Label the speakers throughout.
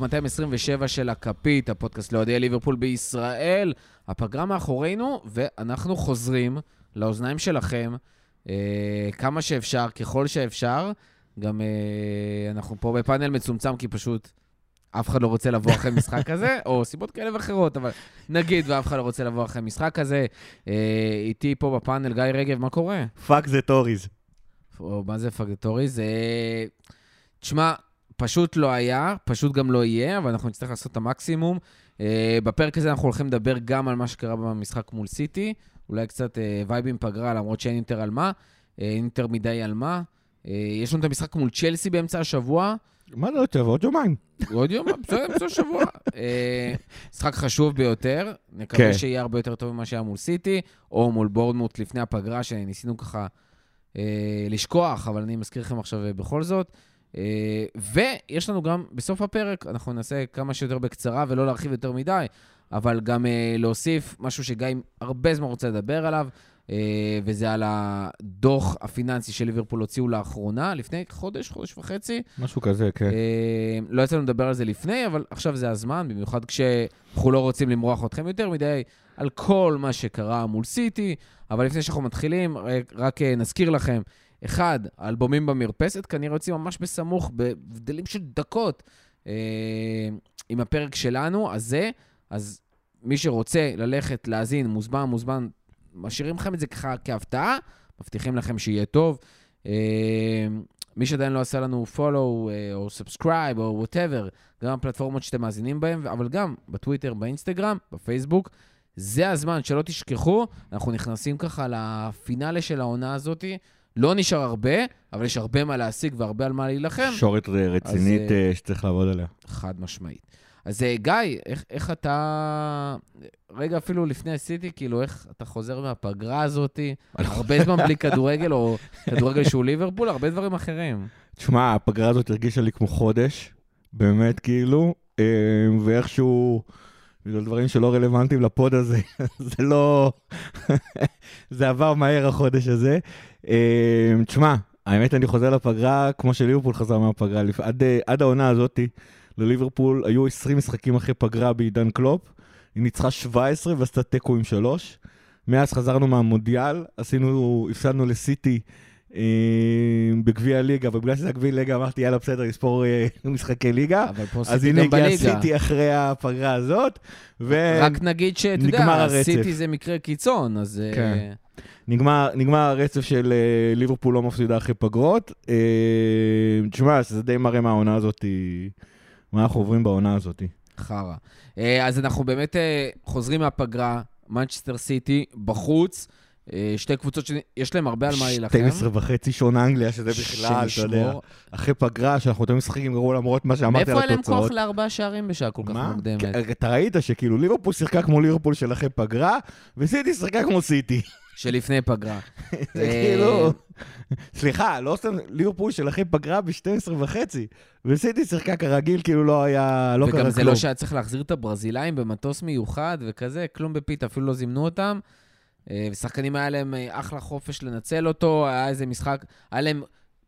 Speaker 1: פרק 227 של הכפית, הפודקאסט לאוהדי ליברפול בישראל. הפגרה מאחורינו, ואנחנו חוזרים לאוזניים שלכם אה, כמה שאפשר, ככל שאפשר. גם אה, אנחנו פה בפאנל מצומצם, כי פשוט אף אחד לא רוצה לבוא אחרי משחק כזה, או סיבות כאלה ואחרות, אבל נגיד ואף אחד לא רוצה לבוא אחרי משחק כזה. אה, איתי פה בפאנל גיא רגב, מה קורה?
Speaker 2: fuck the
Speaker 1: Tories. מה זה fuck Tory? זה... תשמע, פשוט לא היה, פשוט גם לא יהיה, אבל אנחנו נצטרך לעשות את המקסימום. Uh, בפרק הזה אנחנו הולכים לדבר גם על מה שקרה במשחק מול סיטי, אולי קצת uh, וייבים פגרה, למרות שאין יותר על מה, uh, אין יותר מדי על מה. יש לנו את המשחק מול צ'לסי באמצע השבוע.
Speaker 2: מה לא יותר? עוד יומיים.
Speaker 1: עוד יום, בסדר, באמצע השבוע. משחק חשוב ביותר, נקווה
Speaker 2: כן.
Speaker 1: שיהיה הרבה יותר טוב ממה שהיה מול סיטי, או מול בורדמוט לפני הפגרה, שניסינו ככה אה, לשכוח, אבל אני מזכיר לכם עכשיו אה, בכל זאת. אה, ויש לנו גם, בסוף הפרק, אנחנו נעשה כמה שיותר בקצרה ולא להרחיב יותר מדי, אבל גם אה, להוסיף משהו שגיא הרבה זמן רוצה לדבר עליו, אה, וזה על הדוח הפיננסי של ליברפול הוציאו לאחרונה, לפני חודש, חודש וחצי.
Speaker 2: משהו כזה, כן.
Speaker 1: לא יצא לנו לדבר על זה לפני, אבל עכשיו זה הזמן, במיוחד כשאנחנו לא רוצים למרוח אתכם יותר מדי על כל מה שקרה מול סיטי. אבל לפני שאנחנו מתחילים, רק, נזכיר לכם, אחד, האלבומים במרפסת כנראה יוצאים ממש בסמוך, בהבדלים של דקות, אה, עם הפרק שלנו, הזה. אז מי שרוצה ללכת, להאזין, מוזמן, מוזמן, משאירים לכם את זה ככה כהפתעה, מבטיחים לכם שיהיה טוב. אה, מי שעדיין לא עשה לנו follow אה, או subscribe או whatever, גם הפלטפורמות שאתם מאזינים בהן, אבל גם בטוויטר, באינסטגרם, בפייסבוק. זה הזמן, שלא תשכחו, אנחנו נכנסים ככה לפינאלה של העונה הזאת. לא נשאר הרבה, אבל יש הרבה מה להשיג והרבה על מה להילחם.
Speaker 2: שורת רצינית
Speaker 1: אז, אה,
Speaker 2: אה, שצריך לעבוד עליה.
Speaker 1: חד משמעית. אז אה, גיא, איך, איך אתה... רגע אפילו לפני עשיתי, כאילו, איך אתה חוזר מהפגרה הזאת? הרבה זמן בלי כדורגל, או כדורגל שהוא ליברפול, הרבה דברים אחרים.
Speaker 2: תשמע, הפגרה הזאת הרגישה לי כמו חודש, באמת, כאילו, ואיכשהו, בגלל דברים שלא רלוונטיים לפוד הזה, זה לא... זה עבר מהר החודש הזה. אה, תשמע, האמת, אני חוזר לפגרה כמו שליברפול חזר מהפגרה. עד, אה, עד העונה הזאתי, לליברפול היו 20 משחקים אחרי פגרה בעידן קלופ. היא ניצחה 17 ועשתה תיקו עם 3. מאז חזרנו מהמונדיאל, עשינו, הפסדנו לסיטי אה, בגביע הליגה, ובגלל שזה הגביע ליגה אמרתי, יאללה, בסדר, נספור אה, משחקי ליגה.
Speaker 1: אבל פה
Speaker 2: אז
Speaker 1: סיטי
Speaker 2: הנה
Speaker 1: גם
Speaker 2: הגיע
Speaker 1: בליגה.
Speaker 2: סיטי אחרי הפגרה הזאת,
Speaker 1: רק נגיד שאתה יודע,
Speaker 2: הרצף.
Speaker 1: סיטי זה מקרה קיצון, אז... אה,
Speaker 2: כן. ונגמר נגמר הרצף של אה, ליברפול לא מפסידה אחרי פגרות. אה, תשמע, זה די מראה מה העונה הזאת, מה אנחנו עוברים בעונה הזאת.
Speaker 1: חרא. אה, אז אנחנו באמת אה, חוזרים מהפגרה, מנצ'סטר סיטי בחוץ, שתי קבוצות שיש להן הרבה על מה להילחם.
Speaker 2: 12 וחצי שעון אנגליה, שזה בכלל, אתה יודע. אחרי פגרה, שאנחנו יותר משחקים גרוע למרות מה שאמרתי על
Speaker 1: מאיפה היה להם כוח
Speaker 2: התוצאות.
Speaker 1: לארבעה שערים בשעה כל כך? מוקדמת?
Speaker 2: אתה ראית שכאילו ליברפול שיחקה כמו ליברפול של אחרי פגרה, וסיטי שיחקה כמו סיטי.
Speaker 1: שלפני פגרה.
Speaker 2: זה
Speaker 1: אה,
Speaker 2: כאילו... סליחה, לא סתם ליברפול של אחרי פגרה ב-12 וחצי, וסיטי שיחקה כרגיל, כאילו לא היה... לא קרה
Speaker 1: וגם
Speaker 2: כלום.
Speaker 1: זה לא שהיה צריך להחזיר את הברזילאים במטוס מיוחד וכזה, כלום בפיתה, אפילו לא זימנו אותם. אה, ושחקנים היה להם אה, אחלה חופש לנצל אותו, היה איזה משחק, היה להם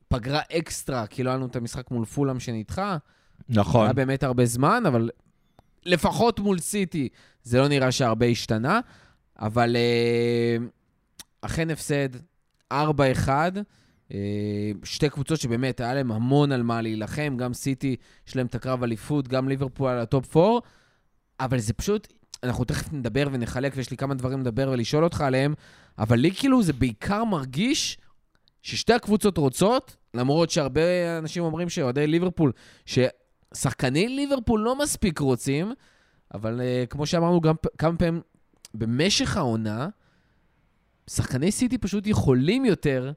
Speaker 1: פגרה אקסטרה, כי לא היה לנו את המשחק מול פולאם שנדחה.
Speaker 2: נכון.
Speaker 1: היה באמת הרבה זמן, אבל לפחות מול סיטי זה לא נראה שהרבה השתנה. אבל אה, אכן הפסד 4-1. אה, שתי קבוצות שבאמת היה להם המון על מה להילחם, גם סיטי יש להם את הקרב אליפות, גם ליברפול על ה top 4, אבל זה פשוט, אנחנו תכף נדבר ונחלק, ויש לי כמה דברים לדבר ולשאול אותך עליהם, אבל לי כאילו זה בעיקר מרגיש ששתי הקבוצות רוצות, למרות שהרבה אנשים אומרים שאוהדי ליברפול, ששחקני ליברפול לא מספיק רוצים, אבל אה, כמו שאמרנו גם כמה פעמים במשך העונה, שחקני סיטי פשוט יכולים יותר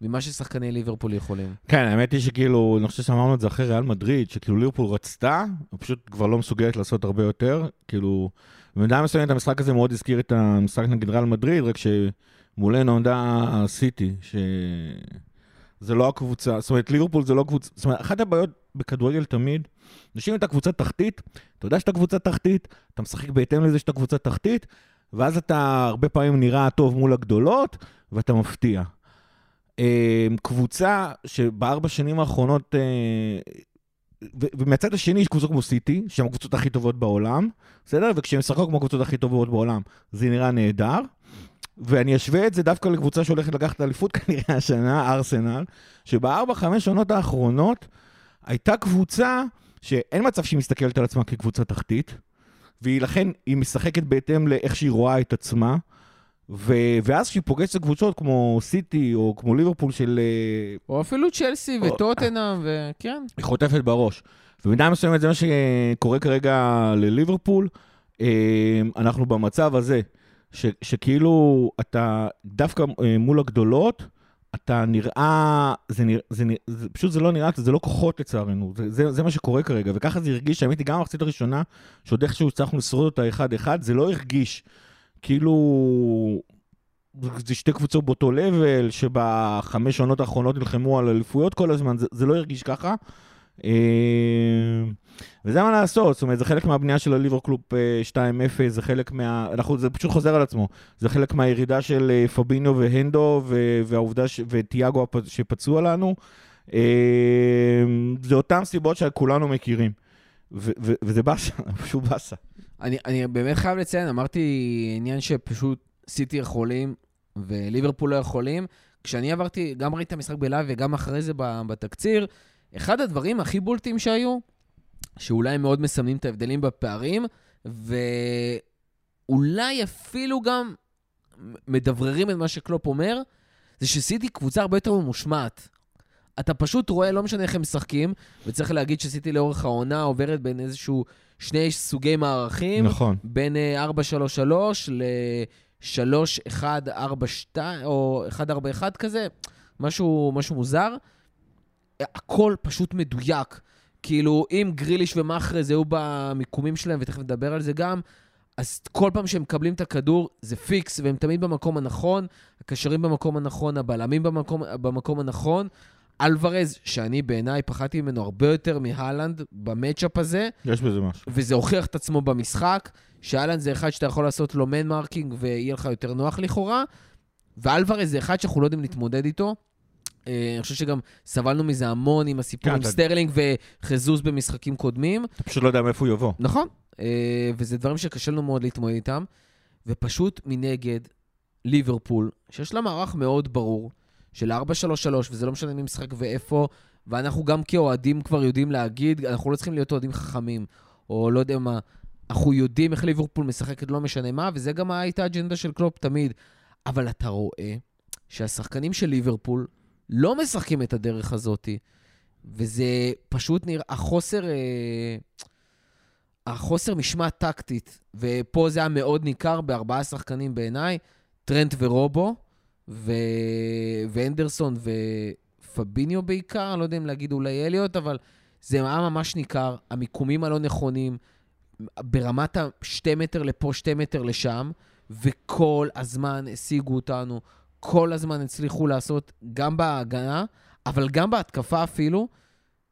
Speaker 1: ממה ששחקני ליברפול יכולים.
Speaker 2: כן, האמת היא שכאילו, אני חושב שאמרנו את זה אחרי ריאל מדריד, שכאילו ליברפול רצתה, היא פשוט כבר לא מסוגלת לעשות הרבה יותר. כאילו, במידה מסוימת המשחק הזה מאוד הזכיר את המשחק נגד ריאל מדריד, רק שמולנו עמדה הסיטי, שזה לא הקבוצה, זאת אומרת, ליברפול זה לא קבוצה, זאת אומרת, אחת הבעיות בכדורגל תמיד, זה שאם אתה קבוצה תחתית, אתה יודע שאתה קבוצה תחתית, אתה משחק בהתאם לזה שאתה קבוצה תחתית, ואז אתה הרבה פעמים נראה טוב מול הגדולות, ואתה מפתיע. אה, קבוצה שבארבע שנים האחרונות אה, ומהצד השני יש קבוצות כמו סיטי, שהן הקבוצות הכי טובות בעולם, בסדר? וכשהן משחקות כמו הקבוצות הכי טובות בעולם, זה נראה נהדר. ואני אשווה את זה דווקא לקבוצה שהולכת לקחת אליפות כנראה השנה, ארסנל, שבארבע, חמש עונות האחרונות הייתה קבוצה שאין מצב שהיא מסתכלת על עצמה כקבוצה תחתית, והיא לכן, היא משחקת בהתאם לאיך שהיא רואה את עצמה. ו- ואז כשהיא פוגשת קבוצות כמו סיטי או כמו ליברפול של... אה,
Speaker 1: או אפילו צ'לסי
Speaker 2: או-
Speaker 1: וטוטנאם, וכן.
Speaker 2: היא חוטפת בראש. ובמידה מסוימת זה מה שקורה כרגע לליברפול. אה, אנחנו במצב הזה, ש, שכאילו אתה דווקא אה, מול הגדולות, אתה נראה, זה, נרא, זה, נרא, זה פשוט זה לא נראה, זה לא כוחות לצערנו, זה, זה, זה מה שקורה כרגע, וככה זה הרגיש, האמת היא גם במחצית הראשונה, שעוד איכשהו הצלחנו לשרוד אותה אחד-אחד, זה לא הרגיש כאילו... זה שתי קבוצות באותו לבל, שבחמש עונות האחרונות נלחמו על אליפויות כל הזמן, זה, זה לא הרגיש ככה. אה, וזה מה לעשות, זאת אומרת, זה חלק מהבנייה של הליברקלופ אה, 2-0, זה חלק מה... אנחנו, זה פשוט חוזר על עצמו. זה חלק מהירידה של אה, פבינו והנדו, והעובדה, ש... וטיאגו שפצוע לנו. זה אותן סיבות שכולנו מכירים. ו- ו- וזה באסה, פשוט באסה.
Speaker 1: אני, אני באמת חייב לציין, אמרתי עניין שפשוט סיטי יכולים וליברפול לא יכולים. כשאני עברתי, גם ראיתי את המשחק בלייב וגם אחרי זה בתקציר, אחד הדברים הכי בולטים שהיו, שאולי הם מאוד מסמנים את ההבדלים בפערים, ואולי אפילו גם מדבררים את מה שקלופ אומר, זה שסיטי קבוצה הרבה יותר ממושמעת. אתה פשוט רואה, לא משנה איך הם משחקים, וצריך להגיד שסיטי לאורך העונה עוברת בין איזשהו שני סוגי מערכים,
Speaker 2: נכון.
Speaker 1: בין אה, 433 ל-3142 או 141 כזה, משהו, משהו מוזר. הכל פשוט מדויק. כאילו, אם גריליש ומאחרז היו במיקומים שלהם, ותכף נדבר על זה גם, אז כל פעם שהם מקבלים את הכדור, זה פיקס, והם תמיד במקום הנכון, הקשרים במקום הנכון, הבלמים במקום, במקום הנכון. אלוורז, שאני בעיניי פחדתי ממנו הרבה יותר מהלנד ב matchup הזה,
Speaker 2: יש בזה משהו.
Speaker 1: וזה הוכיח את עצמו במשחק, שהלנד זה אחד שאתה יכול לעשות לו man marking ויהיה לך יותר נוח לכאורה, ואלוורז זה אחד שאנחנו לא יודעים להתמודד איתו. אה, אני חושב שגם סבלנו מזה המון עם הסיפור
Speaker 2: כן,
Speaker 1: עם סטרלינג וז'סוס במשחקים קודמים.
Speaker 2: אתה פשוט לא יודע מאיפה הוא יבוא.
Speaker 1: נכון, אה, וזה דברים שקשה לנו מאוד להתמודד איתם. ופשוט מנגד, ליברפול, שיש לה מערך מאוד ברור, של 4-3-3, וזה לא משנה מי משחק ואיפה, ואנחנו גם כאוהדים כבר יודעים להגיד, אנחנו לא צריכים להיות אוהדים חכמים, או לא יודע מה, אנחנו יודעים איך ליברפול משחקת, לא משנה מה, וזה גם הייתה האג'נדה של קלופ תמיד. אבל אתה רואה שהשחקנים של ליברפול לא משחקים את הדרך הזאתי, וזה פשוט נראה, החוסר... אה, החוסר משמעת טקטית, ופה זה היה מאוד ניכר בארבעה שחקנים בעיניי, טרנט ורובו, ו... ואנדרסון ופביניו בעיקר, אני לא יודע אם להגיד אולי אליוט, אבל זה היה ממש ניכר, המיקומים הלא נכונים, ברמת השתי מטר לפה, שתי מטר לשם, וכל הזמן השיגו אותנו, כל הזמן הצליחו לעשות, גם בהגנה, אבל גם בהתקפה אפילו,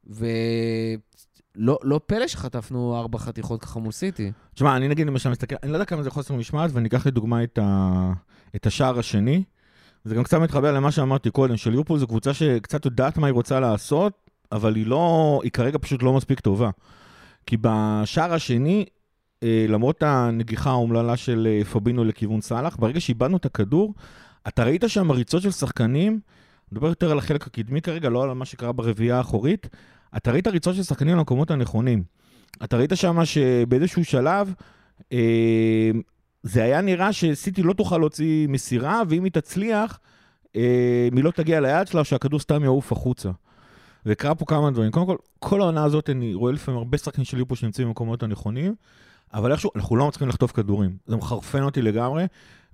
Speaker 1: ולא לא פלא שחטפנו ארבע חתיכות ככה מול סיטי.
Speaker 2: תשמע, אני נגיד למשל מסתכל, אני לא יודע כמה זה חוסר משמעת, ואני אקח לדוגמה את, ה... את השער השני. זה גם קצת מתחבר למה שאמרתי קודם, שליברפול זו קבוצה שקצת יודעת מה היא רוצה לעשות, אבל היא לא, היא כרגע פשוט לא מספיק טובה. כי בשער השני, אה, למרות הנגיחה האומללה של אה, פבינו לכיוון סאלח, ברגע שאיבדנו את הכדור, אתה ראית שם ריצות של שחקנים, אני יותר על החלק הקדמי כרגע, לא על מה שקרה ברביעייה האחורית, אתה ראית ריצות של שחקנים למקומות הנכונים. אתה ראית שם שבאיזשהו שלב, אה, זה היה נראה שסיטי לא תוכל להוציא מסירה, ואם היא תצליח, אה, היא לא תגיע ליד שלה, שהכדור סתם יעוף החוצה. וקרה פה כמה דברים. קודם כל, כל העונה הזאת, אני רואה לפעמים הרבה שחקנים של ליברפול שנמצאים במקומות הנכונים, אבל איכשהו, אנחנו לא מצליחים לחטוף כדורים. זה מחרפן אותי לגמרי,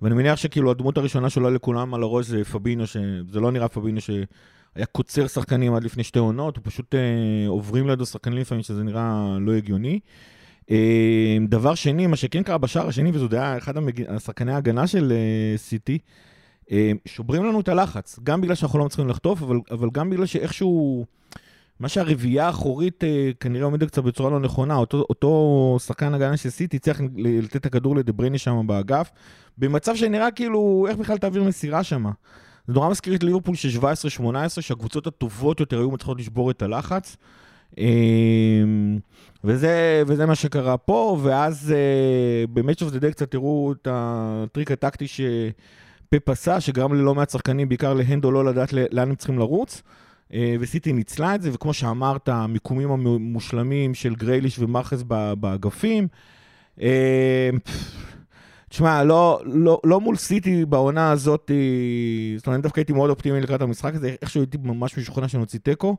Speaker 2: ואני מניח שכאילו הדמות הראשונה שעולה לכולם על הראש זה פבינו, שזה לא נראה פבינו שהיה קוצר שחקנים עד לפני שתי עונות, הוא פשוט אה, עוברים לידו שחקנים לפעמים שזה נראה לא הגיוני. אה, דבר שני, מה שכן קרה בשער השני, וזו היה אחד המג... השחקני ההגנה של אה, סיטי, אה, שוברים לנו את הלחץ, גם בגלל שאנחנו לא מצליחים לחטוף, אבל, אבל גם בגלל שאיכשהו, מה שהרביעייה האחורית אה, כנראה עומדת קצת בצורה לא נכונה, אותו, אותו שחקן הגנה של סיטי צריך לתת את הכדור לדברייני שם באגף, במצב שנראה כאילו, איך בכלל תעביר מסירה שם? זה נורא מזכיר את ליברפול של 17-18, שהקבוצות הטובות יותר היו מצליחות לשבור את הלחץ. אמ, וזה, וזה מה שקרה פה, ואז uh, ב-Match of the Day קצת תראו את הטריק הטקטי שפפ עשה, שגרם ללא מעט שחקנים, בעיקר להנדו, לא לדעת לאן הם צריכים לרוץ. Uh, וסיטי ניצלה את זה, וכמו שאמרת, המיקומים המושלמים של גרייליש ומאחז באגפים. Uh, תשמע, לא, לא, לא מול סיטי בעונה הזאת, זאת אומרת, אני דווקא הייתי מאוד אופטימי לקראת המשחק הזה, איכשהו הייתי ממש משוכנע שנוציא תיקו.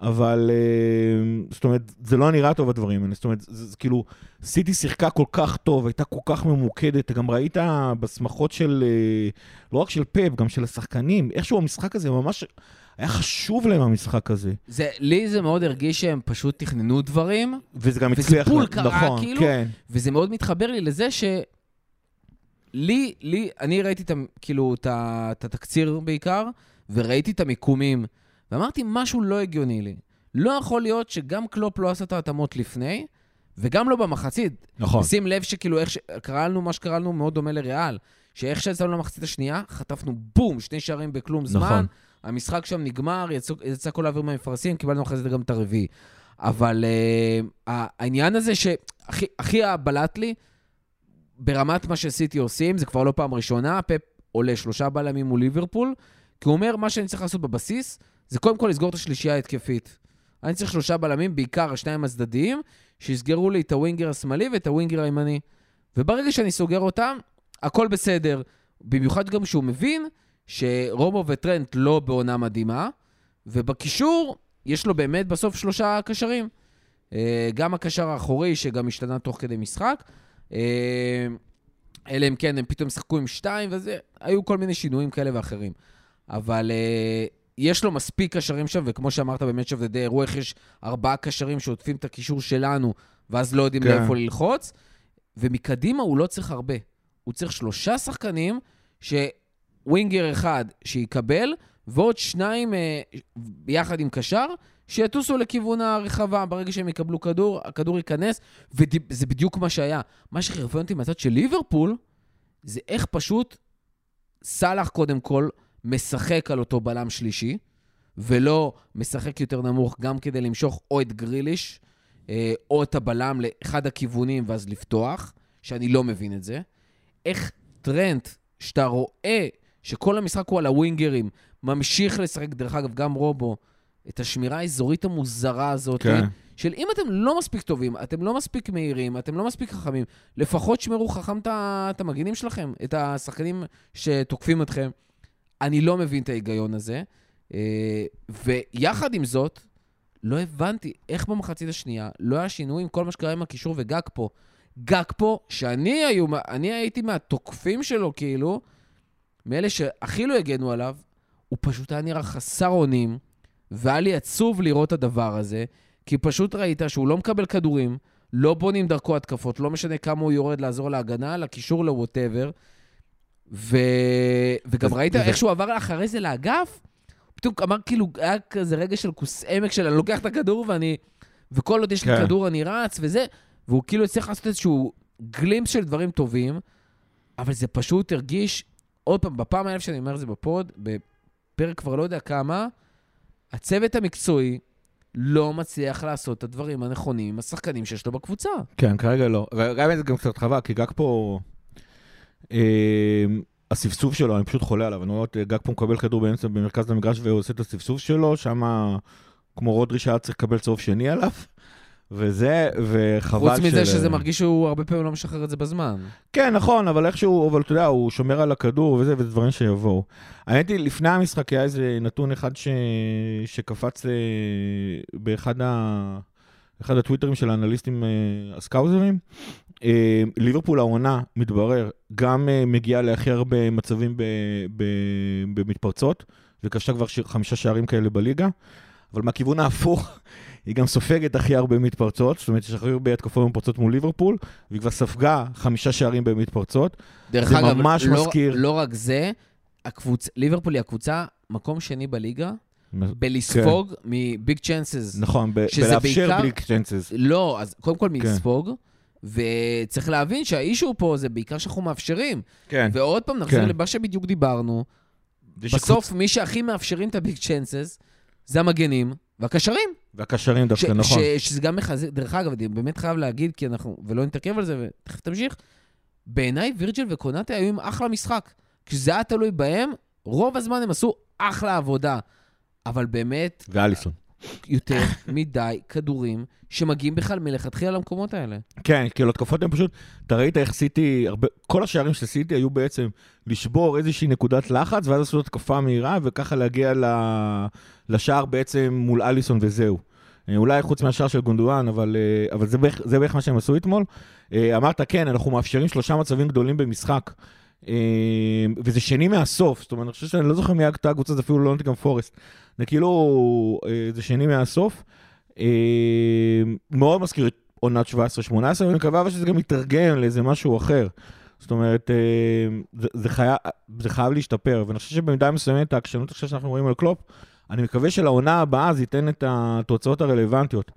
Speaker 2: אבל אה, זאת אומרת, זה לא נראה טוב הדברים האלה. זאת אומרת, זה, זה כאילו, סיטי שיחקה כל כך טוב, הייתה כל כך ממוקדת, גם ראית בשמחות של, אה, לא רק של פאפ, גם של השחקנים, איכשהו המשחק הזה ממש, היה חשוב להם המשחק הזה.
Speaker 1: זה, לי זה מאוד הרגיש שהם פשוט תכננו דברים.
Speaker 2: וזה גם הצליח.
Speaker 1: וזה בול קרה, נכון, כאילו, כן. וזה מאוד מתחבר לי לזה ש... לי, לי, אני ראיתי את, כאילו, את התקציר בעיקר, וראיתי את המיקומים. ואמרתי, משהו לא הגיוני לי. לא יכול להיות שגם קלופ לא עשה את ההתאמות לפני, וגם לא במחצית.
Speaker 2: נכון.
Speaker 1: שים לב שכאילו איך שקרה לנו, מה שקרה לנו מאוד דומה לריאל. שאיך שיצאנו למחצית השנייה, חטפנו בום, שני שערים בכלום זמן. נכון. המשחק שם נגמר, יצא, יצא כל האוויר מהמפרשים, קיבלנו אחרי זה גם את הרביעי. אבל uh, העניין הזה שהכי בלט לי, ברמת מה שסיטי עושים, זה כבר לא פעם ראשונה, פפ עולה שלושה בלמים מול ליברפול, כי הוא אומר, מה שאני צריך לעשות בבסיס, זה קודם כל לסגור את השלישייה ההתקפית. אני צריך שלושה בלמים, בעיקר השניים הצדדיים, שיסגרו לי את הווינגר השמאלי ואת הווינגר הימני. וברגע שאני סוגר אותם, הכל בסדר. במיוחד גם שהוא מבין שרובו וטרנט לא בעונה מדהימה, ובקישור יש לו באמת בסוף שלושה קשרים. אה, גם הקשר האחורי, שגם השתנה תוך כדי משחק, אה, אלא אם כן הם פתאום שחקו עם שתיים, וזה, היו כל מיני שינויים כאלה ואחרים. אבל אה, יש לו מספיק קשרים שם, וכמו שאמרת ב-Match of the Day, הראו איך יש ארבעה קשרים שעוטפים את הקישור שלנו, ואז לא יודעים כן. לאיפה ללחוץ, ומקדימה הוא לא צריך הרבה. הוא צריך שלושה שחקנים, שווינגר אחד שיקבל, ועוד שניים אה, ביחד עם קשר, שיטוסו לכיוון הרחבה. ברגע שהם יקבלו כדור, הכדור ייכנס, וזה בדיוק מה שהיה. מה שחרפן אותי מהצד של ליברפול, זה איך פשוט סאלח קודם כל, משחק על אותו בלם שלישי, ולא משחק יותר נמוך גם כדי למשוך או את גריליש, אה, או את הבלם לאחד הכיוונים ואז לפתוח, שאני לא מבין את זה. איך טרנט, שאתה רואה שכל המשחק הוא על הווינגרים, ממשיך לשחק, דרך אגב, גם רובו, את השמירה האזורית המוזרה הזאת, כן. של אם אתם לא מספיק טובים, אתם לא מספיק מהירים, אתם לא מספיק חכמים, לפחות שמרו חכם את המגינים שלכם, את השחקנים שתוקפים אתכם. אני לא מבין את ההיגיון הזה. אה, ויחד עם זאת, לא הבנתי איך במחצית השנייה לא היה שינוי עם כל מה שקרה עם הקישור וגג פה. גג פה, שאני היו, הייתי מהתוקפים שלו, כאילו, מאלה שהכי לא הגנו עליו, הוא פשוט היה נראה חסר אונים, והיה לי עצוב לראות את הדבר הזה, כי פשוט ראית שהוא לא מקבל כדורים, לא בונים דרכו התקפות, לא משנה כמה הוא יורד לעזור להגנה, לקישור, לווטאבר. ו... וגם ראית איך שהוא עבר אחרי זה לאגף, פתאום אמר כאילו, היה כזה רגע של כוס עמק של אני לוקח את הכדור ואני... וכל עוד יש לי כן. כדור אני רץ וזה, והוא כאילו הצליח לעשות איזשהו גלימפס של דברים טובים, אבל זה פשוט הרגיש, עוד פעם, בפעם האלף שאני אומר את זה בפוד, בפרק כבר לא יודע כמה, הצוות המקצועי לא מצליח לעשות את הדברים הנכונים עם השחקנים שיש לו בקבוצה.
Speaker 2: כן, כרגע לא. גם זה גם קצת חבל, כי גג פה... אמ, הספסוף שלו, אני פשוט חולה עליו, אני רואה את גג פה מקבל כדור באמצע במרכז המגרש והוא עושה את הספסוף שלו, שם כמו רודרי שהיה צריך לקבל צהוב שני עליו. וזה, וחבל
Speaker 1: של... חוץ מזה שזה מרגיש שהוא הרבה פעמים לא משחרר את זה בזמן.
Speaker 2: כן, נכון, אבל איכשהו, אבל אתה יודע, הוא שומר על הכדור וזה, וזה דברים שיבואו. האמת היא, לפני המשחק היה איזה נתון אחד ש... שקפץ אה, באחד ה... אחד הטוויטרים של האנליסטים אה, הסקאוזרים, אה, ליברפול העונה, מתברר, גם מגיעה להכי הרבה מצבים במתפרצות, וכבשה כבר חמישה שערים כאלה בליגה, אבל מהכיוון ההפוך, היא גם סופגת הכי הרבה מתפרצות, זאת אומרת, יש הכי הרבה התקפות במתפרצות מול ליברפול, והיא כבר ספגה חמישה שערים במתפרצות.
Speaker 1: דרך אגב, ממש לא, מזכיר... לא רק זה, הקבוצ... ליברפול היא הקבוצה, מקום שני בליגה, בלספוג כן. מביג צ'אנסס.
Speaker 2: נכון, בלאפשר ביג צ'אנסס.
Speaker 1: לא, אז קודם כל מלספוג. כן. וצריך להבין שהאישו פה זה בעיקר שאנחנו מאפשרים.
Speaker 2: כן.
Speaker 1: ועוד פעם נחזור כן. למה שבדיוק דיברנו. בסוף, שקבוצ... מי שהכי מאפשרים את הביג צ'אנסס זה המגנים והקשרים.
Speaker 2: והקשרים דווקא, נכון.
Speaker 1: שזה גם מחזק, דרך אגב, אני באמת חייב להגיד, כי אנחנו, ולא נתעכב על זה, ותכף תמשיך, בעיניי וירג'ל וקונאטה היו עם אחלה משחק. כשזה היה תלוי בהם, רוב הזמן הם עשו אחלה עבודה. אבל באמת,
Speaker 2: ואליסון.
Speaker 1: יותר מדי כדורים שמגיעים בכלל מלכתחילה למקומות האלה.
Speaker 2: כן, כאילו התקפות הן פשוט, אתה ראית איך סיטי, הרבה, כל השערים של סיטי היו בעצם לשבור איזושהי נקודת לחץ, ואז לעשות התקפה מהירה, וככה להגיע לשער בעצם מול אליסון וזהו. אה, אולי חוץ מהשער של גונדואן, אבל, אה, אבל זה, בערך, מה שהם עשו אתמול. אה, אמרת, כן, אנחנו מאפשרים שלושה מצבים גדולים במשחק. וזה שני מהסוף, זאת אומרת, אני חושב שאני לא זוכר מי הייתה הקבוצה, זה אפילו לא נוטינגרם פורסט. זה כאילו, אה, זה שני מהסוף. אה, מאוד מזכיר את עונת 17-18, ואני מקווה אבל שזה גם יתרגם לאיזה משהו אחר. זאת אומרת, אה, זה, זה, חייב, זה חייב להשתפר, ואני חושב שבמידה מסוימת העקשנות עכשיו שאנחנו רואים על קלופ, אני מקווה שלעונה הבאה זה ייתן את התוצאות הרלוונטיות.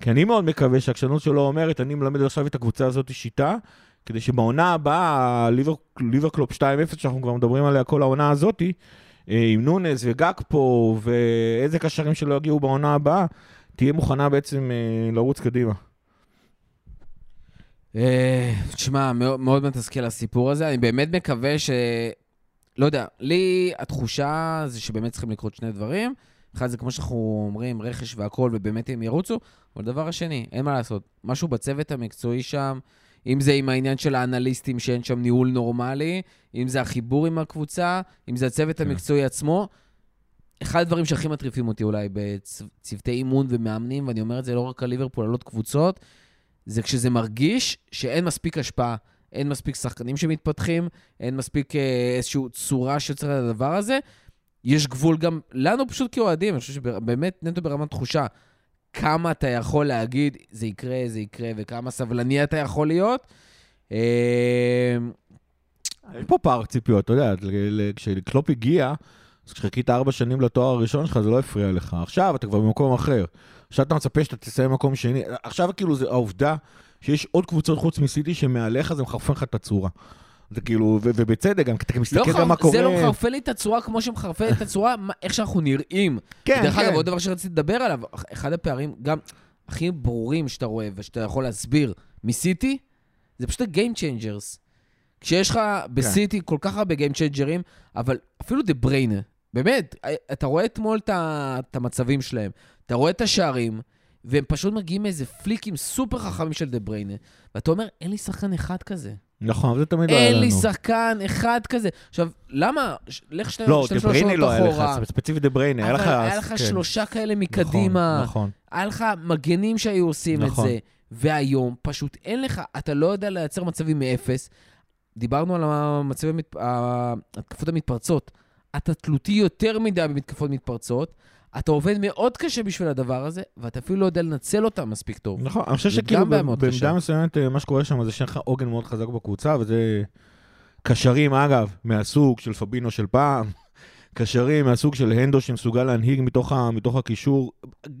Speaker 2: כי אני מאוד מקווה שהעקשנות שלו אומרת, אני מלמד עכשיו את הקבוצה הזאת שיטה, כדי שבעונה הבאה, ליבר, ליברקלופ 2-0, שאנחנו כבר מדברים עליה כל העונה הזאתי, עם נונס וגג פה, ואיזה קשרים שלא יגיעו בעונה הבאה, תהיה מוכנה בעצם אה, לרוץ קדימה.
Speaker 1: אה, תשמע, מאוד, מתסכל הסיפור הזה. אני באמת מקווה ש... לא יודע, לי התחושה זה שבאמת צריכים לקרות שני דברים. אחד זה כמו שאנחנו אומרים, רכש והכול, ובאמת הם ירוצו. אבל דבר השני, אין מה לעשות. משהו בצוות המקצועי שם, אם זה עם העניין של האנליסטים שאין שם ניהול נורמלי, אם זה החיבור עם הקבוצה, אם זה הצוות
Speaker 2: כן.
Speaker 1: המקצועי עצמו. אחד הדברים שהכי מטריפים אותי אולי בצוותי אימון ומאמנים, ואני אומר את זה לא רק על ליברפול, על עוד קבוצות, זה כשזה מרגיש שאין מספיק השפעה, אין מספיק שחקנים שמתפתחים, אין מספיק אה, איזושהי צורה שיוצרת לדבר הזה. יש גבול גם לנו פשוט כאוהדים, אני חושב שבאמת נטו ברמת תחושה, כמה אתה יכול להגיד, זה יקרה, זה יקרה, וכמה סבלני אתה יכול להיות. אה,
Speaker 2: יש פה פער ציפיות, אתה יודע, כשקלופ הגיע, אז כשחיכית ארבע שנים לתואר הראשון שלך, זה לא הפריע לך. עכשיו אתה כבר במקום אחר. עכשיו אתה מצפה שאתה תסיים מקום שני. עכשיו כאילו זה העובדה שיש עוד קבוצות חוץ מסיטי שמעליך, זה מחרפן לך את הצורה. זה כאילו, ובצדק, גם אתה
Speaker 1: לא
Speaker 2: מסתכל גם מה
Speaker 1: חרפ...
Speaker 2: קורה.
Speaker 1: זה לא מחרפן לי את הצורה כמו שמחרפן את הצורה, מה- איך שאנחנו נראים.
Speaker 2: כן,
Speaker 1: דרך אגב,
Speaker 2: כן.
Speaker 1: עוד דבר שרציתי לדבר עליו, אחד הפערים, גם הכי ברורים שאתה רואה ושאתה יכול להסביר מסיטי, זה פשוט ה-game changers. כשיש לך
Speaker 2: כן.
Speaker 1: בסיטי כל כך הרבה game changers, אבל אפילו דה בריינה, באמת, אתה רואה אתמול את המצבים שלהם, אתה רואה את השערים, והם פשוט מגיעים מאיזה פליקים סופר חכמים של דה בריינה, ואתה אומר, אין לי שחקן אחד כזה.
Speaker 2: נכון, זה תמיד לא היה
Speaker 1: אין
Speaker 2: לנו.
Speaker 1: לי שחקן אחד כזה. עכשיו, למה? לך שתי
Speaker 2: לא, דה בריינה לא היה. לך, ספציפית דה בריינה, היה לך...
Speaker 1: אבל היה לך
Speaker 2: כן.
Speaker 1: שלושה כאלה
Speaker 2: נכון,
Speaker 1: מקדימה,
Speaker 2: נכון.
Speaker 1: היה לך מגנים שהיו עושים את
Speaker 2: נכון.
Speaker 1: זה, והיום פשוט אין לך, אתה לא יודע לייצר מצבים מאפס. דיברנו על המצבים, ההתקפות המתפרצות. אתה תלותי יותר מדי במתקפות מתפרצות, אתה עובד מאוד קשה בשביל הדבר הזה, ואתה אפילו לא יודע לנצל אותם מספיק טוב.
Speaker 2: נכון, אני חושב שכאילו במידה. מסוימת אה, מה שקורה שם זה שאין לך עוגן מאוד חזק בקבוצה, וזה קשרים, אגב, מהסוג של פביניו של פעם, קשרים מהסוג של הנדו שמסוגל להנהיג מתוך, ה, מתוך הקישור,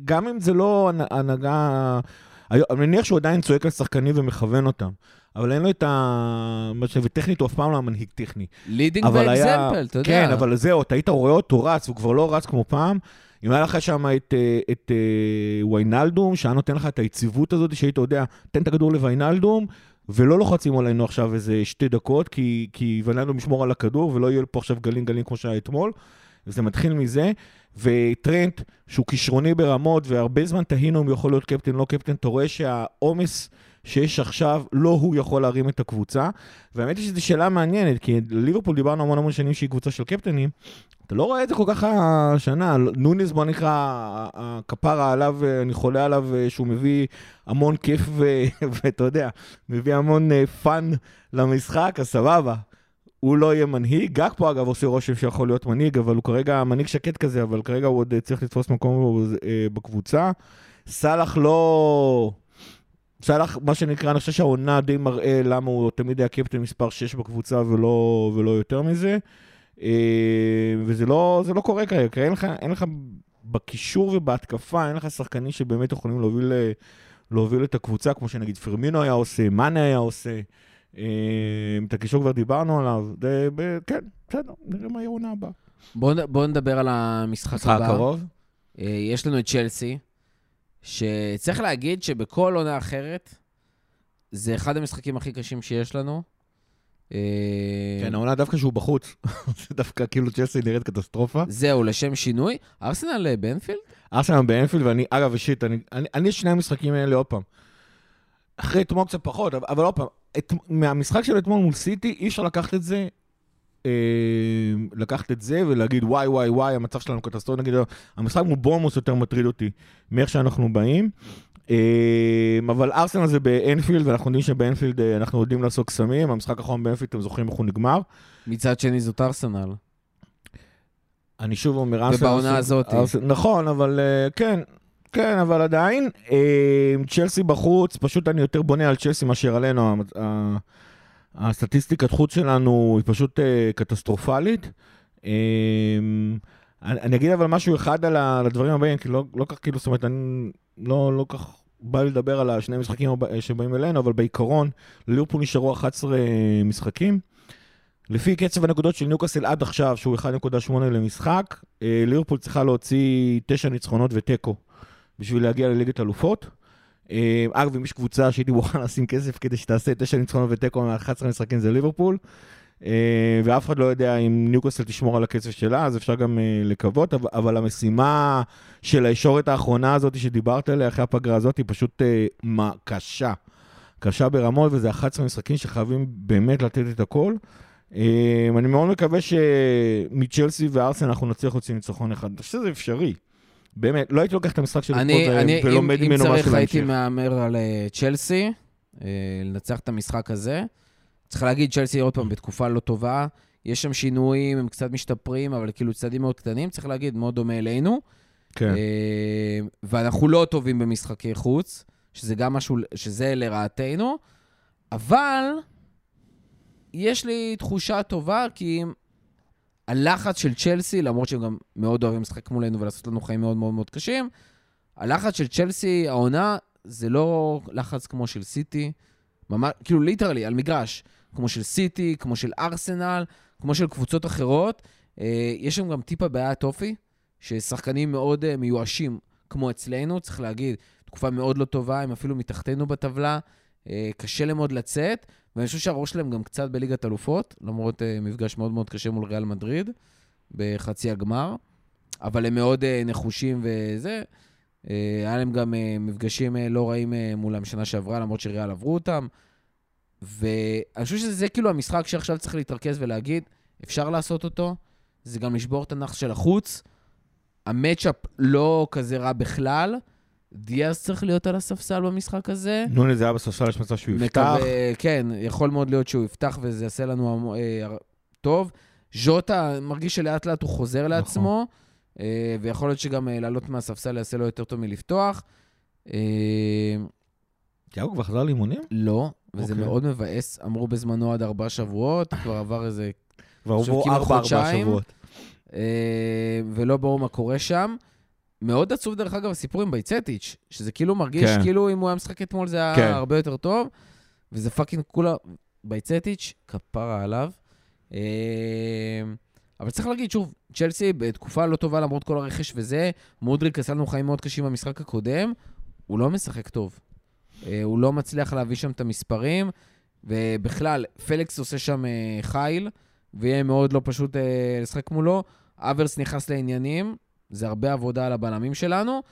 Speaker 2: גם אם זה לא הנ- הנהגה... אני מניח שהוא עדיין צועק על שחקנים ומכוון אותם, אבל אין לו את ה... וטכנית הוא אף פעם לא היה מנהיג טכני. leading by
Speaker 1: example, אתה יודע.
Speaker 2: כן, אבל זהו, אתה היית רואה אותו רץ, הוא כבר לא רץ כמו פעם. אם היה לך שם את, אה, את אה, ויינלדום, שהיה נותן לך את היציבות הזאת, שהיית יודע, תן את הכדור לוויינלדום, ולא לוחצים עלינו עכשיו איזה שתי דקות, כי, כי ויינלדום ישמור על הכדור, ולא יהיה פה עכשיו גלים גלים כמו שהיה אתמול. וזה מתחיל מזה, וטרנט, שהוא כישרוני ברמות, והרבה זמן תהינו אם יכול להיות קפטן, לא קפטן, אתה רואה שהעומס שיש עכשיו, לא הוא יכול להרים את הקבוצה. והאמת היא שזו שאלה מעניינת, כי ליברפול דיברנו המון המון שנים שהיא קבוצה של קפטנים, אתה לא רואה את זה כל כך השנה. נוניס, בוא נקרא, הכפרה עליו, אני חולה עליו, שהוא מביא המון כיף, ואתה יודע, מביא המון אה, fun למשחק, אז סבבה. הוא לא יהיה מנהיג. גאקפו, אגב, עושה רושם שיכול להיות מנהיג, אבל הוא כרגע מנהיג שקט כזה, אבל כרגע הוא עוד אה, צריך לתפוס מקום אה, בקבוצה. סאלח לא... סאלח, מה שנקרא, אני חושב שהעונה די מראה למה הוא תמיד היה קפטן מספר 6 בקבוצה ולא, ולא יותר מזה. אה, וזה לא, לא קורה כרגע, אין לך, אין לך בקישור ובהתקפה, אין לך שחקנים שבאמת יכולים להוביל, אה, להוביל את הקבוצה, כמו שנגיד פרמינו היה עושה, מאנה היה עושה. אה, את הקישור כבר דיברנו עליו, זה, כן, בסדר, נראה מה יהיה העונה הבאה.
Speaker 1: בואו בוא נדבר על המשחק
Speaker 2: משחק
Speaker 1: הבא.
Speaker 2: הקרוב?
Speaker 1: יש לנו את צ'לסי, שצריך להגיד שבכל עונה אחרת, זה אחד המשחקים הכי קשים שיש לנו. אה,
Speaker 2: כן, העונה דווקא שהוא בחוץ. זה דווקא כאילו צ'לסי נראית קטסטרופה.
Speaker 1: זהו, לשם שינוי. ארסנל אה, באנפילד?
Speaker 2: ארסנל באנפילד, ואני, אגב, אישית, אני, אני, שני המשחקים האלה עוד פעם. אחרי אתמול קצת פחות, אבל, אבל עוד פעם, את, מהמשחק של אתמול מול סיטי, אי אפשר לקחת את זה, אה, לקחת את זה ולהגיד וואי וואי וואי, המצב שלנו קטסטרופה, נגיד, המשחק מול בורמוס יותר מטריד אותי מאיך שאנחנו באים. אה, אבל ארסנל זה באנפילד, ואנחנו יודעים שבאנפילד אה, אנחנו יודעים לעשות קסמים, המשחק האחרון באנפילד, אתם זוכרים איך הוא נגמר.
Speaker 1: מצד שני זאת ארסנל.
Speaker 2: אני שוב אומר, ארסנל...
Speaker 1: ובעונה הזאת.
Speaker 2: נכון, אבל אה, כן, כן, אבל עדיין, אה, צ'לסי בחוץ, פשוט אני יותר בונה על צ'לסי מאשר עלינו. הסטטיסטיקת חוץ שלנו היא פשוט אה, קטסטרופלית. אה, אני, אני אגיד אבל משהו אחד על ה- על הדברים הבאים, כי לא לא כך, כאילו, זאת אומרת, אני לא לא כך בא לי לדבר על השני המשחקים הבא- שבאים אלינו, אבל בעיקרון, לליברפול נשארו 11 משחקים. לפי קצב הנקודות של ניוקאסל עד עכשיו, שהוא 1.8 למשחק, אה, ליברפול צריכה להוציא 9 ניצחונות ותיקו בשביל להגיע לליגת אלופות. אה, אגב, אם יש קבוצה שהייתי מוכן לשים כסף כדי שתעשה 9 ניצחונות ותיקו מ-11 משחקים זה ליברפול. אה, ואף אחד לא יודע אם ניוקאסל תשמור על הקצב שלה, אז אפשר גם אה, לקוות, אבל, המשימה של הישורת האחרונה הזאת שדיברת עליה אחרי הפגרה הזאת היא פשוט אה, קשה. קשה ברמות, וזה 11 משחקים שחייבים באמת לתת את הכל. אה, אני מאוד מקווה שמצ'לסי וארסן אנחנו נצליח להוציא ניצחון אחד. אני חושב שזה אפשרי. באמת, לא הייתי לוקח את המשחק של
Speaker 1: אני,
Speaker 2: אתמול
Speaker 1: אני, אם,
Speaker 2: ולומד
Speaker 1: אם
Speaker 2: ממנו
Speaker 1: צריך
Speaker 2: משהו
Speaker 1: הייתי
Speaker 2: להמשך.
Speaker 1: מהמר על אה, צ'לסי, אה, לנצח את המשחק הזה. צריך להגיד, צ'לסי עוד פעם בתקופה לא טובה, יש שם שינויים, הם קצת משתפרים, אבל כאילו צעדים מאוד קטנים, צריך להגיד, מאוד דומה אלינו.
Speaker 2: כן.
Speaker 1: אה, ואנחנו לא טובים במשחקי חוץ, שזה גם משהו, שזה לרעתנו, אבל יש לי תחושה טובה, כי הלחץ של צ'לסי, למרות שהם גם מאוד אוהבים לשחק מולנו ולעשות לנו חיים מאוד מאוד מאוד קשים, הלחץ של צ'לסי, העונה, זה לא לחץ כמו של סיטי, ממש, כאילו ליטרלי, על מגרש, כמו של סיטי, כמו של ארסנל, כמו של קבוצות אחרות. אה, יש שם גם טיפה בעיית אופי, ששחקנים מאוד אה, מיואשים, כמו אצלנו, צריך להגיד, תקופה מאוד לא טובה, הם אפילו מתחתנו בטבלה, אה, קשה להם עוד לצאת, ואני חושב שהראש שלהם גם קצת בליגת אלופות, למרות אה, מפגש מאוד מאוד קשה מול ריאל מדריד, בחצי הגמר, אבל הם מאוד אה, נחושים וזה. אה, היה להם גם מפגשים לא רעים מולם שנה שעברה, למרות שריאל עברו אותם. ואני חושב שזה כאילו המשחק שעכשיו צריך להתרכז ולהגיד, אפשר לעשות אותו, זה גם לשבור את הנאחס של החוץ. המצ'אפ לא כזה רע בכלל. דיאז צריך להיות על הספסל במשחק הזה.
Speaker 2: נוני זה היה בספסל, יש מצב שהוא יפתח.
Speaker 1: כן, יכול מאוד להיות שהוא יפתח וזה יעשה לנו אה, טוב. ז'וטה מרגיש שלאט לאט הוא חוזר לעצמו, אה, ויכול להיות שגם אה, לעלות מהספסל יעשה לו יותר טוב מלפתוח.
Speaker 2: תיאגו כבר חזר לאימונים?
Speaker 1: לא, וזה
Speaker 2: אוקיי.
Speaker 1: מאוד מבאס. אמרו בזמנו עד ארבעה שבועות, כבר עבר איזה...
Speaker 2: כבר עברו
Speaker 1: כמעט
Speaker 2: ארבע, ארבע
Speaker 1: חודשיים.
Speaker 2: שבועות.
Speaker 1: ולא ברור מה קורה שם. מאוד עצוב, דרך אגב, הסיפור עם בייצטיץ', שזה כאילו מרגיש
Speaker 2: כן.
Speaker 1: כאילו אם הוא היה משחק אתמול זה היה
Speaker 2: כן.
Speaker 1: הרבה יותר טוב, וזה fucking כולה... בייצטיץ', כפרה עליו. אה, אבל צריך להגיד, שוב, צ'לסי בתקופה לא טובה למרות כל הרכש וזה, מודריק עשה לנו חיים מאוד קשים במשחק הקודם, הוא לא משחק טוב. אה, הוא לא מצליח להביא שם את המספרים, ובכלל, פליקס עושה שם אה, חיל, ויהיה מאוד לא פשוט לשחק מולו. אברס נכנס לעניינים, זה הרבה עבודה על הבלמים שלנו,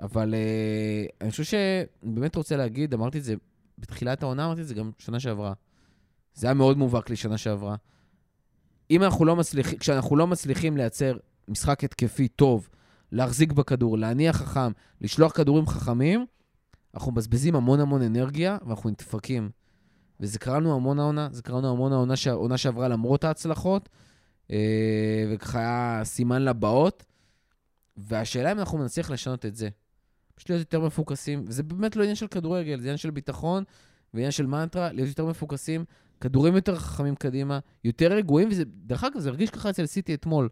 Speaker 1: אבל אה, אני חושב שאני באמת רוצה להגיד, אמרתי את זה בתחילת העונה, אמרתי את זה גם שנה שעברה. זה היה מאוד מובהק לי שנה שעברה. אם אנחנו לא מצליחים, כשאנחנו לא מצליחים לייצר משחק התקפי טוב, להחזיק בכדור, להניח חכם, לשלוח כדורים חכמים, אנחנו מבזבזים המון המון אנרגיה ואנחנו נדפקים. וזה קרה לנו המון העונה, זה קרה לנו המון העונה שעברה למרות ההצלחות, אה, וככה היה סימן לבאות. והשאלה אם אנחנו נצליח לשנות את זה. פשוט להיות יותר מפוקסים, וזה באמת לא עניין של כדורגל, זה עניין של ביטחון ועניין של מנטרה, להיות יותר מפוקסים, כדורים יותר חכמים קדימה, יותר רגועים, וזה, דרך אגב, זה הרגיש ככה אצל סיטי אתמול.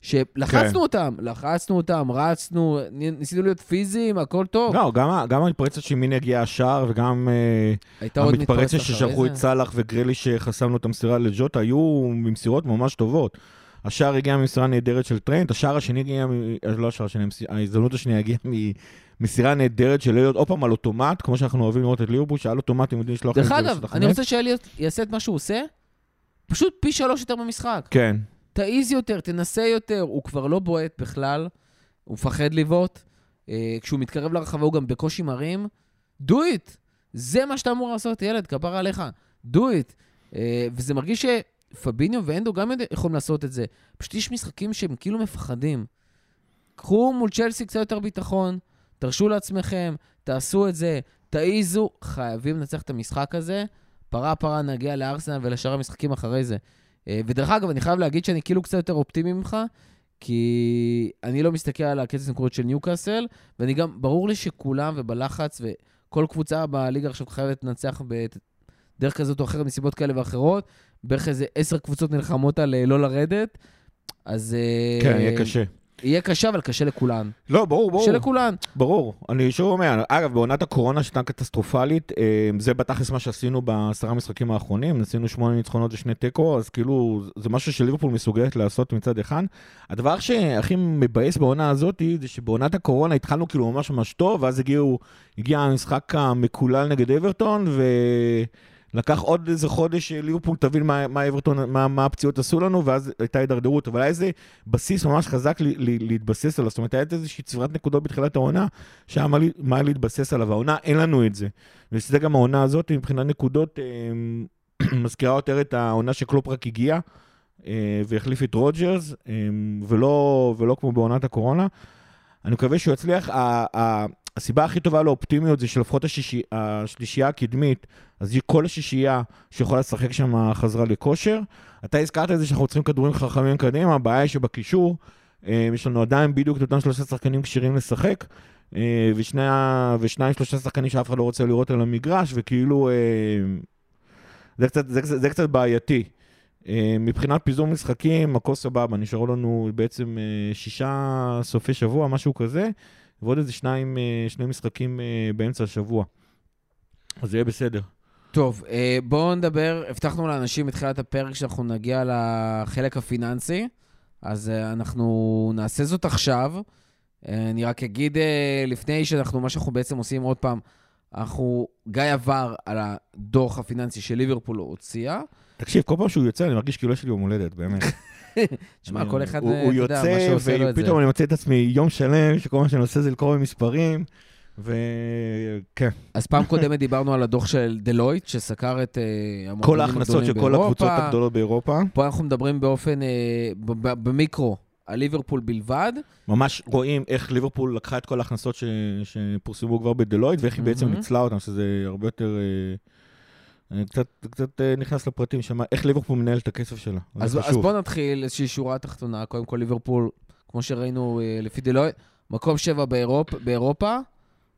Speaker 1: שלחצנו
Speaker 2: כן.
Speaker 1: אותם, לחצנו אותם, רצנו, ניסינו להיות פיזיים, הכל טוב.
Speaker 2: לא, גם גם המתפרצת שמיני הגיעה השער, וגם אה, המתפרצת ששלחו. את סאלח וגרילי שחסמנו את המסירה לג'וטה, היו מסירות ממש טובות. השער הגיע ממסירה נהדרת של טרנט, השער השני הגיע, מ... אה, לא השער השני, ההזדמנות השנייה הגיעה ממסירה נהדרת של אליוט, עוד פעם על אוטומט, כמו שאנחנו אוהבים לראות את ליברפול, שעל אוטומט הם יודעים לשלוח
Speaker 1: דרך אגב, אני רוצה שאליוט יעשה את מה שהוא עושה, פשוט פי שלוש יותר במשחק.
Speaker 2: כן.
Speaker 1: תעיז יותר, תנסה יותר, הוא כבר לא בועט בכלל, הוא מפחד לבעוט. אה, כשהוא מתקרב לרחבה הוא גם בקושי מרים. do it! זה מה שאתה אמור לעשות, ילד, כפרה עליך. do it. אה, וזה מרגיש שפביניו ואנדו גם יכולים לעשות את זה. פשוט יש משחקים שהם כאילו מפחדים. קחו מול צ'לסי קצת יותר ביטחון, תרשו לעצמכם, תעשו את זה, תעיזו, חייבים לנצח את המשחק הזה. פרה פרה נגיע לארסנל ולשאר המשחקים אחרי זה. אה, ודרך אגב, אני חייב להגיד שאני כאילו קצת יותר אופטימי ממך, כי אני לא מסתכל על הקצב נקודות של ניוקאסל, ואני גם, ברור לי שכולם ובלחץ, וכל קבוצה בליגה עכשיו חייבת לנצח בדרך כזאת או אחרת, מסיבות כאלה ואחרות. בערך איזה עשר קבוצות נלחמות על אה, לא לרדת, אז...
Speaker 2: אה, כן, יהיה קשה.
Speaker 1: יהיה קשה, אבל קשה לכולן.
Speaker 2: לא, ברור, ברור.
Speaker 1: קשה לכולן.
Speaker 2: ברור. אני שוב אומר, אגב, בעונת הקורונה שהייתה קטסטרופלית, אה, זה בתכלס מה שעשינו בעשרה המשחקים האחרונים, עשינו שמונה ניצחונות ושני תיקו, אז כאילו, זה משהו שליברפול מסוגלת לעשות מצד אחד. הדבר שהכי מבאס בעונה הזאת, זה שבעונת הקורונה התחלנו כאילו ממש ממש טוב, ואז הגיעו, הגיע המשחק המקולל נגד אברטון, ו... לקח עוד איזה חודש ליברפול תבין מה, מה אברטון, מה, מה הפציעות עשו לנו, ואז הייתה הידרדרות, אבל היה איזה בסיס ממש חזק לי, לי, להתבסס עליו, זאת אומרת, הייתה איזושהי צבירת נקודות בתחילת העונה, שהיה מה, מה להתבסס עליו, העונה אין לנו את זה. וזה גם העונה הזאת, מבחינת נקודות, אה, מזכירה יותר את העונה שקלופ רק הגיע, אה, והחליף את רוג'רס, אה, ולא, ולא כמו בעונת הקורונה. אני מקווה שהוא יצליח. הסיבה הכי טובה לאופטימיות זה שלפחות השישי, השלישייה הקדמית, אז היא כל השישייה שיכולה לשחק שם חזרה לכושר. אתה הזכרת את זה שאנחנו צריכים כדורים חכמים קדימה, הבעיה היא שבקישור, אה, יש לנו עדיין בדיוק את אותם שלושה שחקנים כשירים לשחק, אה, ושני, ושניים שלושה שחקנים שאף אחד לא רוצה לראות על המגרש, וכאילו, אה, זה קצת, זה, זה, זה קצת בעייתי. מבחינת פיזור משחקים, הכל סבבה, נשארו לנו בעצם שישה סופי שבוע, משהו כזה. ועוד איזה שניים, אה, שני משחקים אה, באמצע השבוע. אז זה יהיה בסדר.
Speaker 1: טוב, אה, בואו נדבר, הבטחנו לאנשים בתחילת הפרק שאנחנו נגיע לחלק הפיננסי, אז אנחנו נעשה זאת עכשיו. אני רק אגיד לפני שאנחנו, מה שאנחנו בעצם עושים עוד פעם, אנחנו, גיא עבר על הדוח הפיננסי שליברפול הוציאה.
Speaker 2: תקשיב, כל פעם שהוא יוצא אני מרגיש כאילו יש לי יום הולדת, באמת.
Speaker 1: תשמע, כל אחד,
Speaker 2: אתה את זה. ופתאום אני מוצא את עצמי יום שלם, שכל מה שאני עושה זה לקרוא במספרים, וכן.
Speaker 1: אז פעם קודמת דיברנו על הדוח של דלויט, שסקר את
Speaker 2: אה, כל ההכנסות של כל הקבוצות הגדולות באירופה.
Speaker 1: פה אנחנו מדברים באופן, אה, במיקרו. על ליברפול בלבד.
Speaker 2: ממש רואים איך ליברפול לקחה את כל ההכנסות שפורסמו כבר בדלויט, ואיך היא בעצם ניצלה אותן, שזה הרבה יותר... אה, אני קצת, קצת אה, נכנס לפרטים שם, איך ליברפול מנהל את הכסף שלה.
Speaker 1: אז, אז בוא נתחיל איזושהי שורה תחתונה. קודם כל ליברפול, כמו שראינו אה, לפי דלויט, מקום שבע באירופ, באירופה.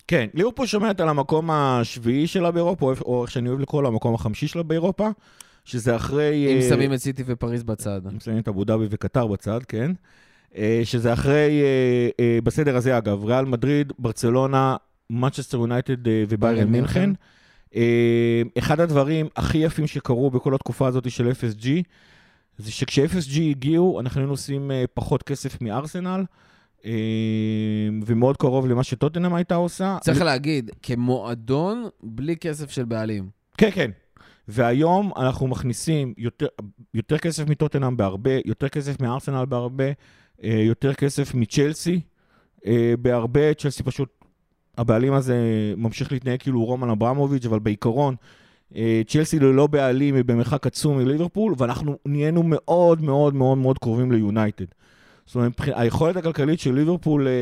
Speaker 2: כן, ליברפול שומרת על המקום השביעי שלה באירופה, או איך שאני אוהב לקרוא לו, המקום החמישי שלה באירופה, שזה אחרי...
Speaker 1: אם אה, שמים את סיטי ופריז בצד.
Speaker 2: אם שמים את אבו דאבי וקטר בצד, כן. Uh, שזה אחרי, uh, בסדר הזה אגב, ריאל מדריד, ברצלונה, מצ'סטר יונייטד וביירן מינכן. אה, אחד הדברים הכי יפים שקרו בכל התקופה הזאת של FSG, זה שכש-FSG הגיעו, אנחנו היינו עושים אה, פחות כסף מארסנל, אה, ומאוד קרוב למה שטוטנאם הייתה עושה.
Speaker 1: צריך אני... להגיד, כמועדון, בלי כסף של בעלים.
Speaker 2: כן, כן. והיום אנחנו מכניסים יותר, יותר כסף מטוטנאם בהרבה, יותר כסף מארסנל בהרבה, יותר כסף מצ'לסי בהרבה. צ'לסי פשוט הבעלים הזה ממשיך להתנהג כאילו רומן אברמוביץ', אבל בעיקרון, אה, צ'לסי ללא בעלים היא במרחק עצום מליברפול, ואנחנו נהיינו מאוד מאוד מאוד מאוד קרובים ליונייטד. זאת אומרת, היכולת הכלכלית של ליברפול אה,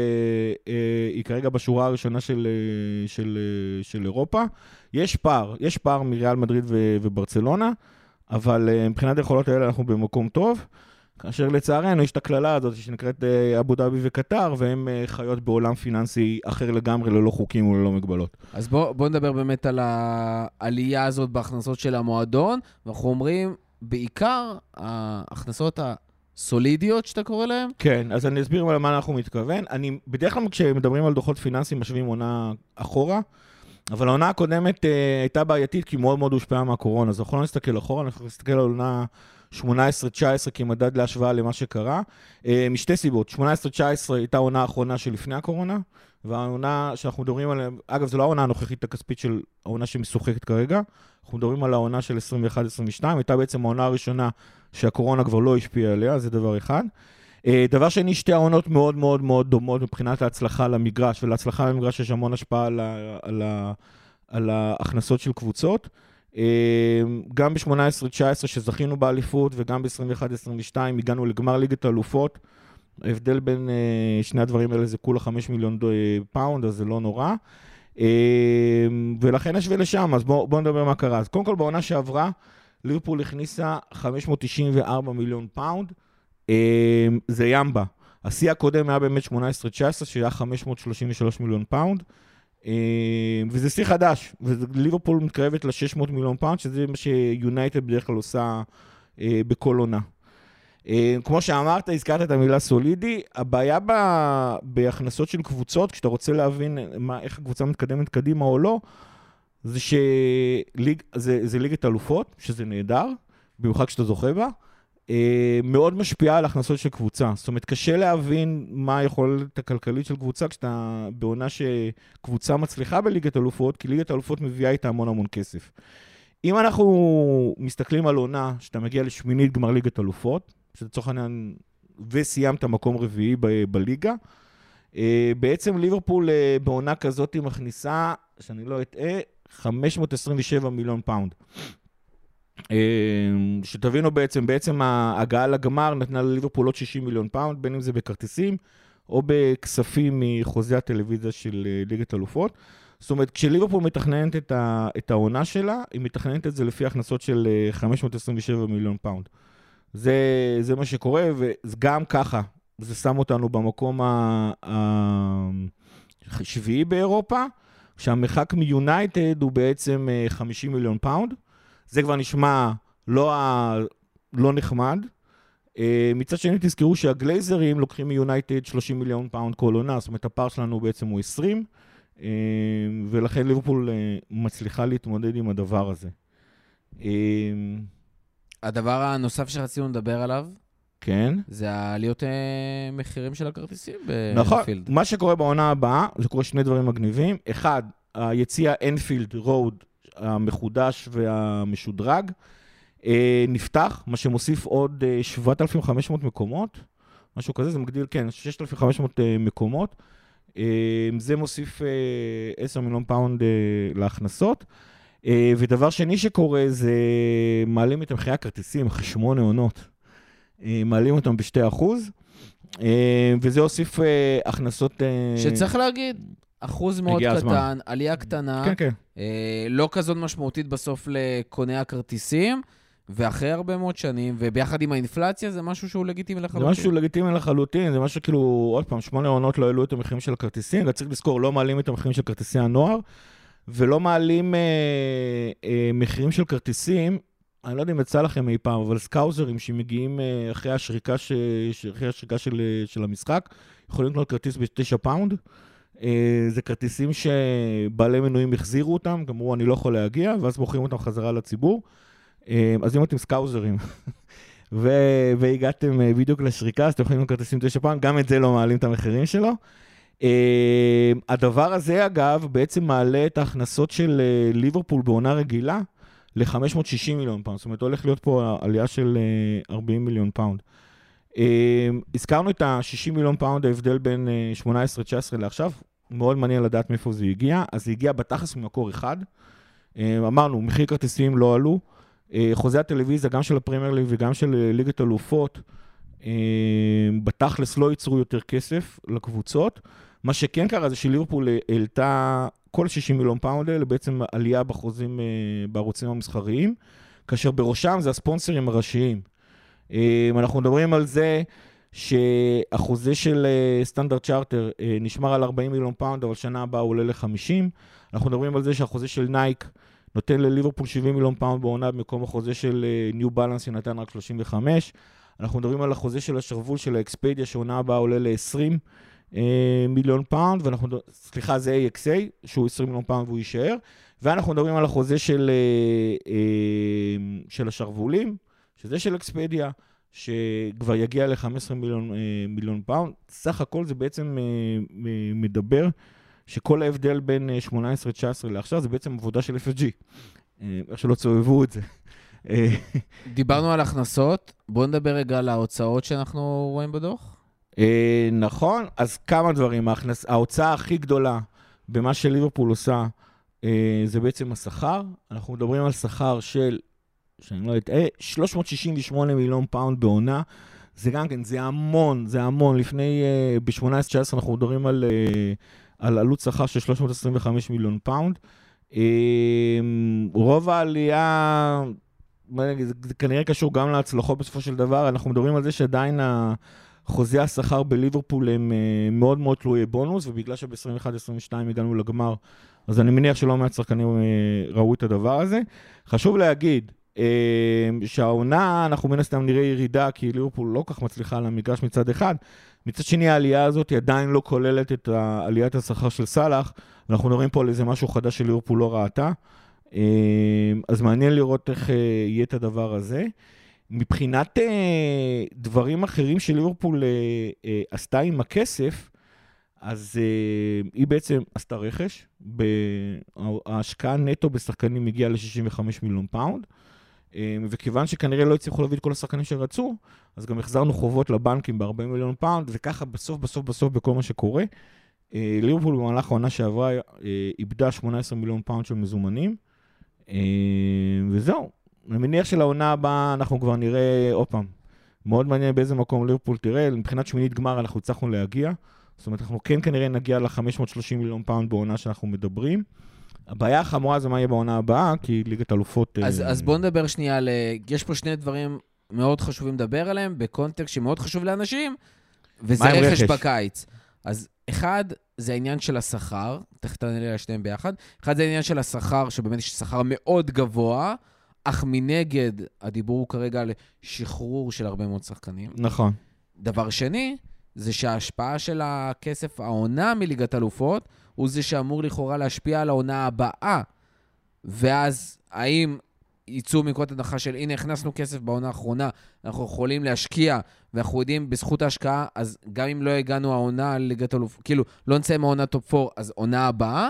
Speaker 2: אה, היא כרגע בשורה הראשונה של, אה, של, אה, של אירופה. יש פער, יש פער מריאל מדריד ו, וברצלונה, אבל אה, מבחינת היכולות האלה אנחנו במקום טוב. כאשר לצערנו יש את הקללה הזאת שנקראת אה, אבו דאבי וקטר, והן אה, חיות בעולם פיננסי אחר לגמרי, ללא חוקים וללא מגבלות.
Speaker 1: אז בואו בוא נדבר באמת על העלייה הזאת בהכנסות של המועדון, ואנחנו אומרים, בעיקר ההכנסות הסולידיות שאתה קורא להן?
Speaker 2: כן, אז אני אסביר למה אנחנו מתכוון. אני, בדרך כלל כשמדברים על דוחות פיננסיים משווים עונה אחורה. אבל העונה הקודמת uh, הייתה בעייתית כי מאוד מאוד הושפעה מהקורונה, אז אנחנו לא נסתכל אחורה, אנחנו נסתכל על עונה 18-19 כמדד להשוואה למה שקרה, אה, משתי סיבות. 18-19 הייתה העונה האחרונה שלפני הקורונה, והעונה שאנחנו מדברים עליה, אגב, זו לא העונה הנוכחית הכספית של העונה שמשוחקת כרגע, אנחנו מדברים על העונה של 21-22, הייתה בעצם העונה הראשונה שהקורונה כבר לא השפיעה עליה, זה דבר אחד. אה, דבר שני, שתי העונות מאוד מאוד מאוד דומות מבחינת ההצלחה למגרש, ולהצלחה למגרש יש המון השפעה על, ה, על, ה, על ההכנסות של קבוצות. אה, גם ב-18-19 שזכינו באליפות, וגם ב-21-22 הגענו לגמר ליגת האלופות. ההבדל בין אה, שני הדברים האלה זה כולה 5 מיליון פאונד, אז זה לא נורא. אה, ולכן נשווה לשם, אז בואו בוא נדבר מה קרה. אז קודם כל, בעונה שעברה, ליברפול הכניסה 594 מיליון פאונד. זה ימבה. השיא הקודם היה באמת 18-19, שהיה 533 מיליון פאונד. וזה שיא חדש, וליברפול מתקרבת ל-600 מיליון פאונד, שזה מה שיונייטד בדרך כלל עושה בכל עונה. אה, כמו שאמרת, הזכרת את המילה סולידי, הבעיה ב... בהכנסות של קבוצות, כשאתה רוצה להבין מה, איך הקבוצה מתקדמת קדימה או לא, זה שזה ליגת אלופות, שזה נהדר, במיוחד כשאתה זוכה בה, אה, מאוד משפיעה על הכנסות של קבוצה. זאת אומרת, קשה להבין מה היכולת הכלכלית של קבוצה כשאתה בעונה שקבוצה מצליחה בליגת אלופות, כי ליגת אלופות מביאה איתה המון המון כסף. אם אנחנו מסתכלים על עונה שאתה מגיע לשמינית גמר ליגת אלופות, שלצורך העניין, וסיימת מקום רביעי ב- בליגה. אה, בעצם ליברפול אה, בעונה כזאת מכניסה, שאני לא אטעה, 527 מיליון פאונד. אה, שתבינו בעצם, בעצם ההגעה לגמר נתנה לליברפול עוד 60 מיליון פאונד, בין אם זה בכרטיסים או בכספים מחוזי הטלוויזיה של ליגת אלופות. זאת אומרת, כשליברפול מתכננת את, ה, את העונה שלה, היא מתכננת את זה לפי הכנסות של 527 מיליון פאונד. זה, זה מה שקורה, וגם ככה, זה שם אותנו במקום השביעי באירופה, שהמרחק מיונייטד הוא בעצם 50 אה, מיליון פאונד. זה כבר נשמע לא, ה... לא נחמד. אה, מצד שני, תזכרו שהגלייזרים לוקחים מיונייטד 30 מיליון פאונד כל עונה, זאת אומרת, הפער שלנו בעצם הוא 20, אה, ולכן ליברפול מצליחה להתמודד עם הדבר הזה.
Speaker 1: הדבר הנוסף שרצינו לדבר עליו,
Speaker 2: כן.
Speaker 1: זה העליות אה, מחירים של הכרטיסים
Speaker 2: באנפילד. נכון, מה שקורה בעונה הבאה, זה קורה שני דברים מגניבים. אחד, היציע אנפילד רוד המחודש והמשודרג אה, נפתח, מה שמוסיף עוד אה, 7,500 מקומות, משהו כזה, זה מגדיל, כן, 6,500 אה, מקומות. אה, זה מוסיף אה, 10 מיליון פאונד אה, להכנסות. אה, ודבר שני שקורה זה מעלים את מחירי הכרטיסים אחרי שמונה עונות. אה, מעלים אותם ב-2%, אה, וזה הוסיף הכנסות...
Speaker 1: שצריך להגיד, אחוז מאוד קטן, הזמן. עלייה קטנה,
Speaker 2: כן, כן.
Speaker 1: לא כזאת משמעותית בסוף לקוני הכרטיסים. ואחרי הרבה מאוד שנים, וביחד עם האינפלציה, זה משהו שהוא לגיטימי לחלוטין.
Speaker 2: זה משהו לגיטימי לחלוטין, זה משהו כאילו, עוד פעם, שמונה עונות לא העלו את המחירים של הכרטיסים, אתה צריך לזכור, לא מעלים את המחירים של כרטיסי הנוער, ולא מעלים אה, אה, מחירים של כרטיסים, אני לא יודע אם יצא לכם אי פעם, אבל סקאוזרים שמגיעים אה, אחרי השריקה, ש... אחרי השריקה של, של המשחק, יכולים לקנות כרטיס ב-9 פאונד. אה, זה כרטיסים שבעלי מנויים החזירו אותם, אמרו, אני לא יכול להגיע, ואז מוכרים אותם חזרה לציבור. אה, אז אם אתם סקאוזרים, ו- והגעתם אה, בדיוק לשריקה, אז אתם יכולים לקנות כרטיסים 9 פאונד, גם את זה לא מעלים את המחירים שלו. אה, הדבר הזה, אגב, בעצם מעלה את ההכנסות של אה, ליברפול בעונה רגילה ל-560 מיליון פאונד. זאת אומרת, הולך להיות פה עלייה של אה, אה, 40 מיליון פאונד. הזכרנו את ה-60 מיליון פאונד, ההבדל בין אה, 18-19 לעכשיו. מאוד מעניין לדעת מאיפה זה הגיע. אז זה הגיע בתכלס ממקור אחד. אמרנו, מחיר כרטיסים לא עלו. חוזי הטלוויזיה, גם של הפרמייר ליג וגם של ליגת אלופות, בתכלס לא ייצרו יותר כסף לקבוצות. מה שכן קרה זה שליברפול העלתה כל 60 מיליון פאונד האלה, בעצם עלייה בחוזים, אה, בערוצים המסחריים, כאשר בראשם זה הספונסרים הראשיים. אה, אנחנו מדברים על זה שהחוזה של אה, סטנדרט צ'רטר נשמר על 40 מיליון פאונד, אבל שנה הבאה הוא עולה ל-50. אנחנו מדברים על זה שהחוזה של נייק נותן לליברפול 70 מיליון פאונד בעונה במקום החוזה של ניו בלנס שנתן רק 35. אנחנו מדברים על החוזה של השרוול של האקספדיה, שעונה הבאה עולה ל-20. אה, מיליון פאונד, ואנחנו, סליחה, זה AXA, שהוא 20 מיליון פאונד והוא יישאר, ואנחנו מדברים על החוזה של, אה, אה, של השרוולים, שזה של אקספדיה, שכבר יגיע ל-15 מיליון, מיליון פאונד. סך הכל זה בעצם מדבר שכל ההבדל בין 18-19 לעכשיו זה בעצם עבודה של FSG. איך שלא תסובבו את זה.
Speaker 1: דיברנו על הכנסות, בואו נדבר רגע על ההוצאות שאנחנו רואים בדוח.
Speaker 2: נכון, אז כמה דברים. ההוצאה הכי גדולה במה שליברפול עושה זה בעצם השכר. אנחנו מדברים על שכר של שאני לא אטעה, 368 מיליון פאונד בעונה. זה גם כן, זה המון, זה המון. לפני, אה, ב-18-19 אנחנו מדברים על, על עלות שכר של 325 מיליון פאונד. רוב העלייה, זה, כנראה קשור גם להצלחות בסופו של דבר. אנחנו מדברים על זה שעדיין חוזי השכר בליברפול הם אה, מאוד מאוד תלויי בונוס, ובגלל שב-21-22 הגענו לגמר, אז אני מניח שלא מעט שחקנים אה, ראו את הדבר הזה. חשוב להגיד, אמ, שהעונה, אנחנו מן הסתם נראה ירידה, כי ליברפול לא כך מצליחה על המגרש מצד אחד. מצד שני, העלייה הזאת עדיין לא כוללת את עליית השכר של סאלח. אנחנו מדברים פה על איזה משהו חדש שליברפול לא ראתה. אז מעניין לראות איך אה, יהיה את הדבר הזה. מבחינת אה, דברים אחרים שליברפול אה, עשתה עם הכסף, אז היא בעצם עשתה רכש. ההשקעה נטו בשחקנים הגיעה ל-65 מיליון פאונד. אמ, וכיוון שכנראה לא הצליחו להביא את כל השחקנים שרצו, אז גם החזרנו חובות לבנקים ב-40 מיליון פאונד, וככה בסוף, בסוף, בסוף, בכל מה שקורה, אה, ליברפול במהלך העונה שעברה אה, איבדה 18 מיליון פאונד של מזומנים, אה, וזהו. אני מניח שלעונה הבאה אנחנו כבר נראה, עוד פעם, מאוד מעניין באיזה מקום ליברפול תראה, מבחינת שמינית גמר אנחנו הצלחנו להגיע, זאת אומרת, אנחנו כן כנראה נגיע ל-530 מיליון פאונד בעונה שאנחנו מדברים. הבעיה החמורה זה מה יהיה בעונה הבאה, כי ליגת אלופות...
Speaker 1: אז, אה... אז בואו נדבר שנייה על... אה, יש פה שני דברים מאוד חשובים לדבר עליהם, בקונטקסט שמאוד חשוב לאנשים, וזה רכש בקיץ. אז אחד, זה העניין של השכר, תכף תענה לי על שניהם ביחד. אחד, זה העניין של השכר, שבאמת יש שכר מאוד גבוה, אך מנגד, הדיבור הוא כרגע על שחרור של הרבה מאוד שחקנים.
Speaker 2: נכון.
Speaker 1: דבר שני, זה שההשפעה של הכסף, העונה מליגת אלופות, הוא זה שאמור לכאורה להשפיע על העונה הבאה. ואז, האם יצאו מנקודת הנחה של, הנה, הכנסנו כסף בעונה האחרונה, אנחנו יכולים להשקיע, ואנחנו יודעים, בזכות ההשקעה, אז גם אם לא הגענו העונה לליגת אלוף, כאילו, לא נצא מהעונה טופ 4, אז עונה הבאה,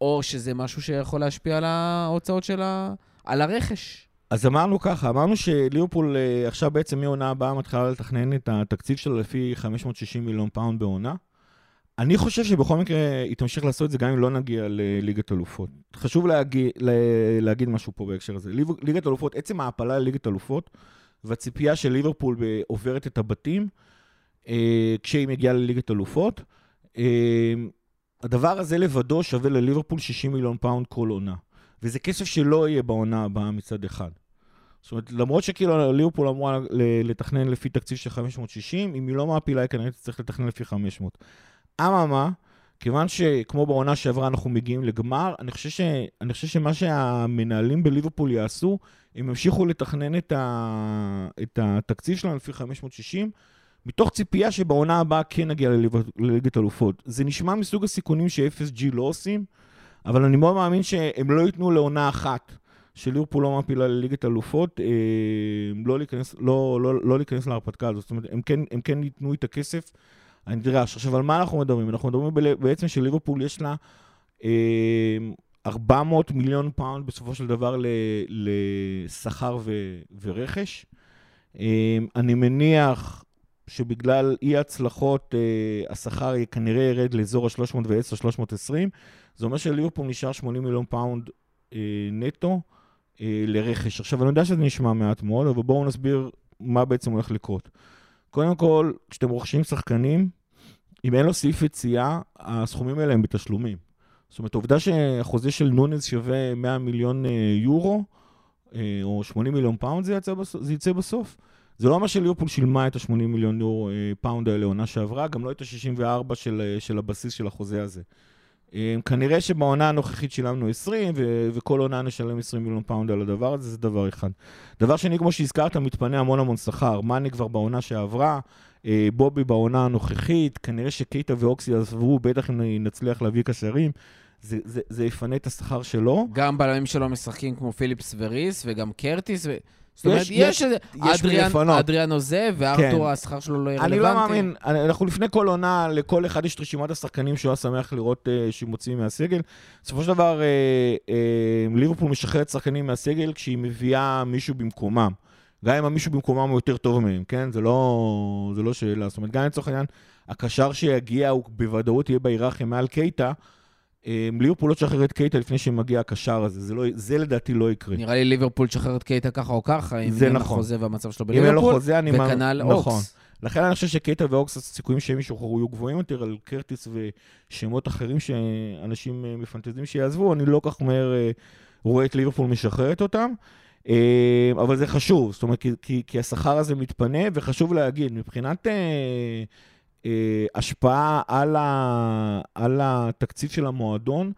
Speaker 1: או שזה משהו שיכול להשפיע על ההוצאות של ה... על הרכש.
Speaker 2: אז אמרנו ככה, אמרנו שליברפול אה, עכשיו בעצם מעונה הבאה מתחילה לתכנן את התקציב שלו לפי 560 מיליון פאונד בעונה. אני חושב שבכל מקרה היא תמשיך לעשות את זה גם אם לא נגיע לליגת אלופות. חשוב להגיד, להגיד משהו פה בהקשר הזה. ליגת אלופות, עצם ההעפלה לליגת אלופות והציפייה של ליברפול עוברת את הבתים אה, כשהיא מגיעה לליגת אלופות, אה, הדבר הזה לבדו שווה לליברפול 60 מיליון פאונד כל עונה. וזה כסף שלא יהיה בעונה הבאה מצד אחד. זאת אומרת, למרות שכאילו ליברפול אמורה לתכנן לפי תקציב של 560, אם היא לא מעפילה, היא כנראה תצטרך לתכנן לפי 500. אממה, כיוון שכמו בעונה שעברה אנחנו מגיעים לגמר, אני חושב, ש... אני חושב שמה שהמנהלים בליברפול יעשו, הם ימשיכו לתכנן את, ה... את התקציב שלהם לפי 560, מתוך ציפייה שבעונה הבאה כן נגיע לליגת אלופות. זה נשמע מסוג הסיכונים ש-FSG לא עושים, אבל אני מאוד מאמין שהם לא ייתנו לעונה אחת. שליברפול לא מפילה לליגת אלופות, אה, לא להיכנס, לא, לא, לא להיכנס להרפתקה הזאת. זאת אומרת, הם כן, הם כן ייתנו את הכסף הנדרש. עכשיו, על מה אנחנו מדברים? אנחנו מדברים בעצם שליברפול יש לה אה, 400 מיליון פאונד בסופו של דבר לשכר ו- ורכש. אה, אני מניח שבגלל אי הצלחות, אה, השכר כנראה ירד לאזור ה-310-320. זה אומר שליברפול נשאר 80 מיליון פאונד אה, נטו אה, לרכש. עכשיו, אני יודע שזה נשמע מעט מאוד, אבל בואו נסביר מה בעצם הולך לקרות. קודם כל, כשאתם רוכשים שחקנים, אם אין לו סעיף יציאה, הסכומים האלה הם בתשלומים. זאת אומרת, העובדה שהחוזה של נונייז שווה 100 מיליון אה, יורו, אה, או 80 מיליון פאונד זה יצא, בסוף, זה יצא בסוף. זה לא אומר שליברפול שילמה את ה-80 מיליון יורו אה, פאונד האלה עונה שעברה, גם לא את ה-64 של, של הבסיס של החוזה הזה. כנראה שבעונה הנוכחית שילמנו 20, ו- וכל עונה נשלם 20 מיליון פאונד על הדבר הזה, זה דבר אחד. דבר שני, כמו שהזכרת, מתפנה המון המון שכר. מאני כבר בעונה שעברה, אה, בובי בעונה הנוכחית, כנראה שקייטה ואוקסי עזבו, בטח אם נצליח להביא קשרים. זה, זה, זה יפנה את השכר שלו.
Speaker 1: גם בלמים שלו משחקים כמו פיליפס וריס, וגם קרטיס. ו... זאת אומרת,
Speaker 2: יש-
Speaker 1: איזה... אדריאן- עוזב, וארתור,
Speaker 2: כן.
Speaker 1: השכר שלו לא יהיה
Speaker 2: אני
Speaker 1: רלוונטי.
Speaker 2: לא מאמין, אני- אנחנו לפני כל עונה, לכל אחד יש את רשימת השחקנים שהוא היה שמח לראות uh, שמוציאים מהסגל. בסופו של דבר, uh, uh, ליברפול משחררת שחקנים מהסגל כשהיא מביאה מישהו במקומם. גם אם המישהו במקומם הוא יותר טוב מהם, כן? זה לא, זה לא שאלה. זאת אומרת, גם לצורך העניין, הקשר שיגיע הוא בוודאות יהיה בהיררכיה מעל קייטה. אה, ליברפול לא תשחרר את קייטה לפני שמגיע הקשר הזה. זה, לא, זה לדעתי לא יקרה.
Speaker 1: נראה לי ליברפול תשחרר את קייטה ככה או ככה, אם
Speaker 2: זה
Speaker 1: אין לו
Speaker 2: נכון.
Speaker 1: חוזה והמצב שלו
Speaker 2: אם אין לו
Speaker 1: בליברפול,
Speaker 2: חוזה, אני
Speaker 1: וכנ"ל
Speaker 2: נכון.
Speaker 1: אוקס.
Speaker 2: לכן אני חושב שקייטה ואוקס, הסיכויים שהם ישוחררו יהיו גבוהים יותר על קרטיס ושמות אחרים שאנשים אה, מפנטזים שיעזבו, אני לא כך מהר אה, רואה את ליברפול משחררת אותם. אה, אבל זה חשוב, זאת אומרת, כי, כי, כי השכר הזה מתפנה, וחשוב להגיד, מבחינת אה, השפעה על, ה, על התקציב של המועדון,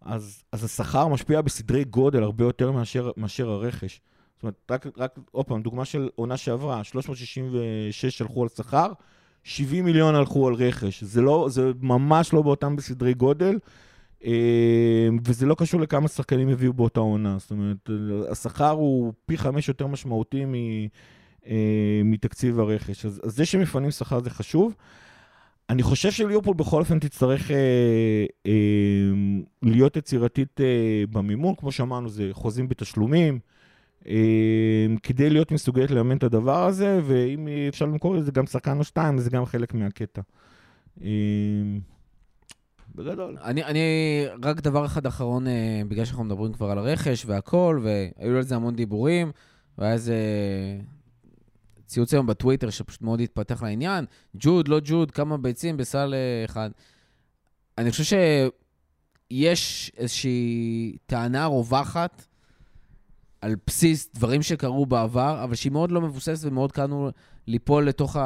Speaker 2: אז, אז השכר משפיע בסדרי גודל הרבה יותר מאשר, מאשר הרכש. זאת אומרת, רק, רק, עוד פעם, דוגמה של עונה שעברה, 366 הלכו על שכר, 70 מיליון הלכו על רכש. זה, לא, זה ממש לא באותם בסדרי גודל, אה, וזה לא קשור לכמה שחקנים הביאו באותה עונה. זאת אומרת, השכר הוא פי חמש יותר משמעותי מ, אה, מתקציב הרכש. אז, אז זה שמפנים שכר זה חשוב. אני חושב שליברפול בכל אופן תצטרך אה, אה, להיות יצירתית אה, במימון, כמו שאמרנו, זה חוזים בתשלומים. אה, כדי להיות מסוגלת לאמן את הדבר הזה, ואם אפשר למכור את זה גם שחקן או שתיים, זה גם חלק מהקטע. אה, בגדול.
Speaker 1: אני, אני, רק דבר אחד אחרון, אה, בגלל שאנחנו מדברים כבר על הרכש והכל, והיו על זה המון דיבורים, והיה איזה ציוץ היום בטוויטר שפשוט מאוד התפתח לעניין, ג'וד, לא ג'וד, כמה ביצים בסל אה, אחד. אני חושב שיש איזושהי טענה רווחת על בסיס דברים שקרו בעבר, אבל שהיא מאוד לא מבוססת ומאוד קל לנו ליפול לתוך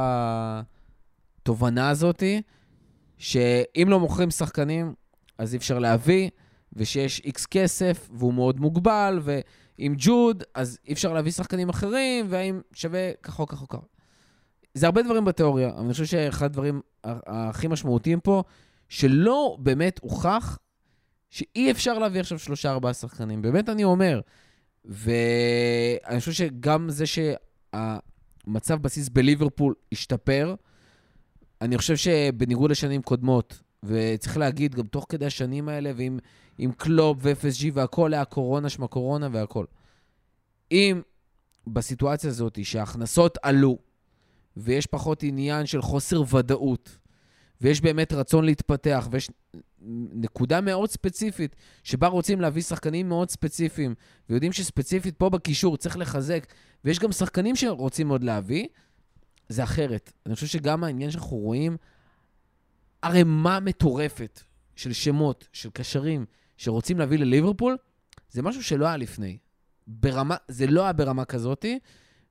Speaker 1: התובנה הזאתי. שאם לא מוכרים שחקנים, אז אי אפשר להביא, ושיש איקס כסף, והוא מאוד מוגבל, ועם ג'וד, אז אי אפשר להביא שחקנים אחרים, והאם שווה ככה או ככה או ככה. זה הרבה דברים בתיאוריה, אבל אני חושב שאחד הדברים הכי משמעותיים פה, שלא באמת הוכח שאי אפשר להביא עכשיו שלושה-ארבעה שחקנים. באמת אני אומר. ואני חושב שגם זה שהמצב בסיס בליברפול השתפר, אני חושב שבניגוד לשנים קודמות, וצריך להגיד, גם תוך כדי השנים האלה, ועם עם קלופ ו-FSG והכל היה קורונה שמה קורונה והכל. אם בסיטואציה הזאת שההכנסות עלו, ויש פחות עניין של חוסר ודאות, ויש באמת רצון להתפתח, ויש נקודה מאוד ספציפית, שבה רוצים להביא שחקנים מאוד ספציפיים, ויודעים שספציפית פה בקישור צריך לחזק, ויש גם שחקנים שרוצים מאוד להביא, זה אחרת. אני חושב שגם העניין שאנחנו רואים ערימה מטורפת של שמות, של קשרים, שרוצים להביא לליברפול, זה משהו שלא היה לפני. ברמה, זה לא היה ברמה כזאתי,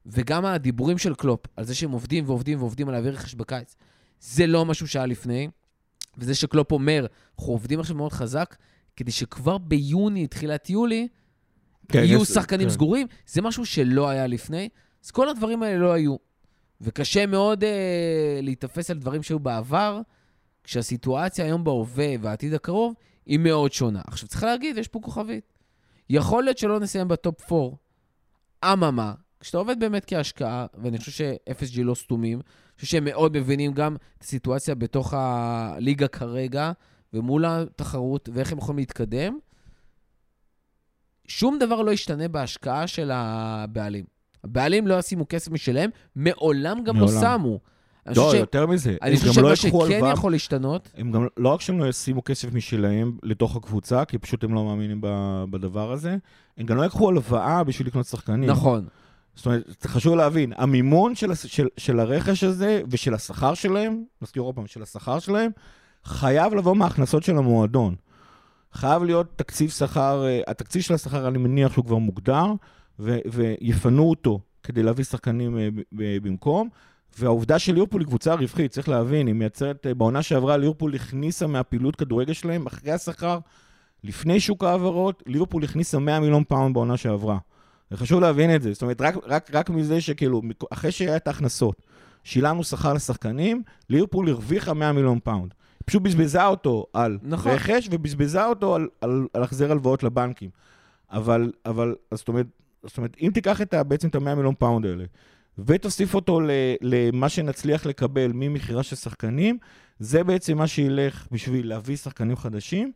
Speaker 1: וגם הדיבורים של קלופ, על זה שהם עובדים ועובדים ועובדים על להביא רכש בקיץ, זה לא משהו שהיה לפני. וזה שקלופ אומר, אנחנו עובדים עכשיו מאוד חזק, כדי שכבר ביוני, תחילת יולי,
Speaker 2: כן,
Speaker 1: יהיו
Speaker 2: יש-
Speaker 1: שחקנים
Speaker 2: כן.
Speaker 1: סגורים, זה משהו שלא היה לפני. אז כל הדברים האלה לא היו. וקשה מאוד אה, להיתפס על דברים שהיו בעבר, כשהסיטואציה היום בהווה והעתיד הקרוב היא מאוד שונה. עכשיו, צריך להגיד, יש פה כוכבית. יכול להיות שלא נסיים בטופ 4. אממה, כשאתה עובד באמת כהשקעה, ואני חושב ש-FSG לא סתומים, אני חושב שהם מאוד מבינים גם את הסיטואציה בתוך הליגה כרגע, ומול התחרות, ואיך הם יכולים להתקדם, שום דבר לא ישתנה בהשקעה של הבעלים. הבעלים לא ישימו כסף משלהם, מעולם גם לא
Speaker 2: מעולם.
Speaker 1: שמו.
Speaker 2: לא,
Speaker 1: ש-
Speaker 2: יותר מזה,
Speaker 1: אני
Speaker 2: הם
Speaker 1: חושב
Speaker 2: לא
Speaker 1: שמה
Speaker 2: יקחו
Speaker 1: שכן. יכול להשתנות,
Speaker 2: הם גם לא רק שהם לא ישימו כסף משלהם לתוך הקבוצה, כי פשוט הם לא מאמינים ב- בדבר הזה, הם גם לא יקחו הלוואה בשביל לקנות שחקנים.
Speaker 1: נכון.
Speaker 2: זאת אומרת, חשוב להבין, המימון של, של, של הרכש הזה ושל השכר שלהם, נזכיר עוד פעם, של השכר שלהם, חייב לבוא מההכנסות של המועדון. חייב להיות תקציב שכר, אה, התקציב של השכר, אני מניח שהוא כבר מוגדר, ו, ויפנו אותו כדי להביא שחקנים אה, במקום. והעובדה של ליברפול היא קבוצה רווחית, צריך להבין, היא מייצרת, אה, בעונה שעברה ליברפול הכניסה מהפעילות כדורגל שלהם, אחרי השכר, לפני שוק ההעברות, ליברפול הכניסה 100 מיליון פאונד בעונה שעברה. וחשוב להבין את זה, זאת אומרת, רק, רק, רק מזה שכאילו, אחרי שהיה את ההכנסות, שילמנו שכר לשחקנים, ליברפול הרוויחה 100 מיליון פאונד. פשוט בזבזה אותו על
Speaker 1: נכון.
Speaker 2: רכש, ובזבזה אותו על, על, על החזר הלוואות לבנקים. אבל, אבל, זאת אומרת, זאת אומרת, אם תיקח את ה, בעצם את ה-100 מיליון פאונד האלה, ותוסיף אותו למה שנצליח לקבל ממכירה של שחקנים, זה בעצם מה שילך בשביל להביא שחקנים חדשים.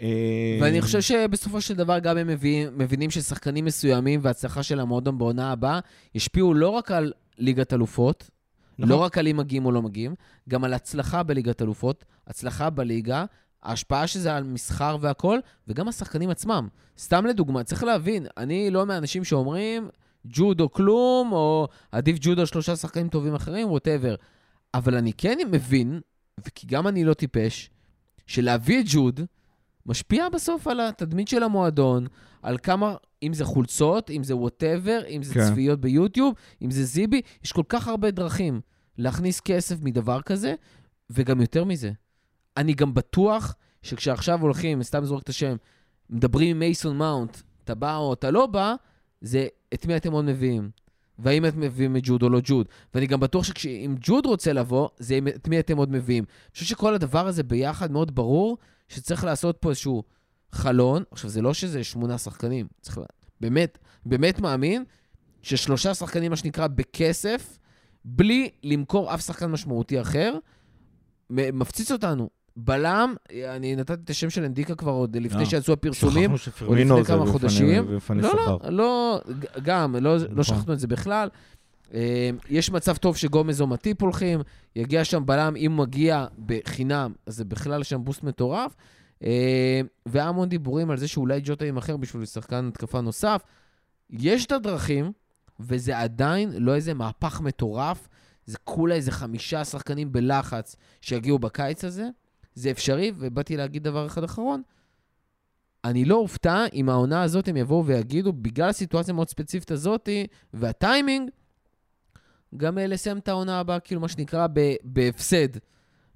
Speaker 2: אה,
Speaker 1: ואני חושב שבסופו של דבר גם הם מביאים, מבינים ששחקנים מסוימים וההצלחה של המועדון בעונה הבאה ישפיעו לא רק על ליגת אלופות,
Speaker 2: נכון.
Speaker 1: לא רק על אם מגיעים או לא מגיעים, גם על הצלחה בליגת אלופות, הצלחה בליגה, ההשפעה של זה על מסחר והכול, וגם השחקנים עצמם. סתם לדוגמה, צריך להבין, אני לא מהאנשים שאומרים ג'ודו כלום, או עדיף ג'ודו שלושה שחקנים טובים אחרים, ווטאבר. אבל אני כן מבין, וכי גם אני לא טיפש, שלהביא את ג'וד משפיע בסוף על התדמית של המועדון, על כמה, אם זה חולצות, אם זה ווטאבר, אם זה
Speaker 2: כן.
Speaker 1: צפיות ביוטיוב, אם זה זיבי, יש כל כך הרבה דרכים להכניס כסף מדבר כזה, וגם יותר מזה. אני גם בטוח שכשעכשיו הולכים, סתם זורק את השם, מדברים עם מייסון מאונט, אתה בא או אתה לא בא, זה את מי אתם עוד מביאים. והאם אתם מביאים את ג'וד או לא ג'וד. ואני גם בטוח שאם ג'וד רוצה לבוא, זה את מי אתם עוד מביאים. אני חושב שכל הדבר הזה ביחד מאוד ברור שצריך לעשות פה איזשהו חלון. עכשיו, זה לא שזה שמונה שחקנים, צריך... באמת, באמת מאמין ששלושה שחקנים, מה שנקרא, בכסף, בלי למכור אף שחקן משמעותי אחר, מפציץ אותנו. בלם, אני נתתי את השם של אנדיקה כבר עוד לפני
Speaker 2: אה,
Speaker 1: שיצאו הפרסומים.
Speaker 2: שפרמינו
Speaker 1: לפני כמה חודשים. לא. לא, לא, גם, לא, לא
Speaker 2: נכון.
Speaker 1: שכחנו את זה בכלל. אה, יש מצב טוב שגומז או מטיפ הולכים, יגיע שם בלם, אם הוא מגיע בחינם, אז זה בכלל שם בוסט מטורף. אה, והיה המון דיבורים על זה שאולי ג'וטה יימכר בשביל שחקן התקפה נוסף. יש את הדרכים, וזה עדיין לא איזה מהפך מטורף. זה כולה איזה חמישה שחקנים בלחץ שיגיעו בקיץ הזה. זה אפשרי, ובאתי להגיד דבר אחד אחרון. אני לא אופתע אם העונה הזאת הם יבואו ויגידו, בגלל הסיטואציה המאוד ספציפית הזאת והטיימינג, גם לסיים את העונה הבאה, כאילו, מה שנקרא, ב- בהפסד.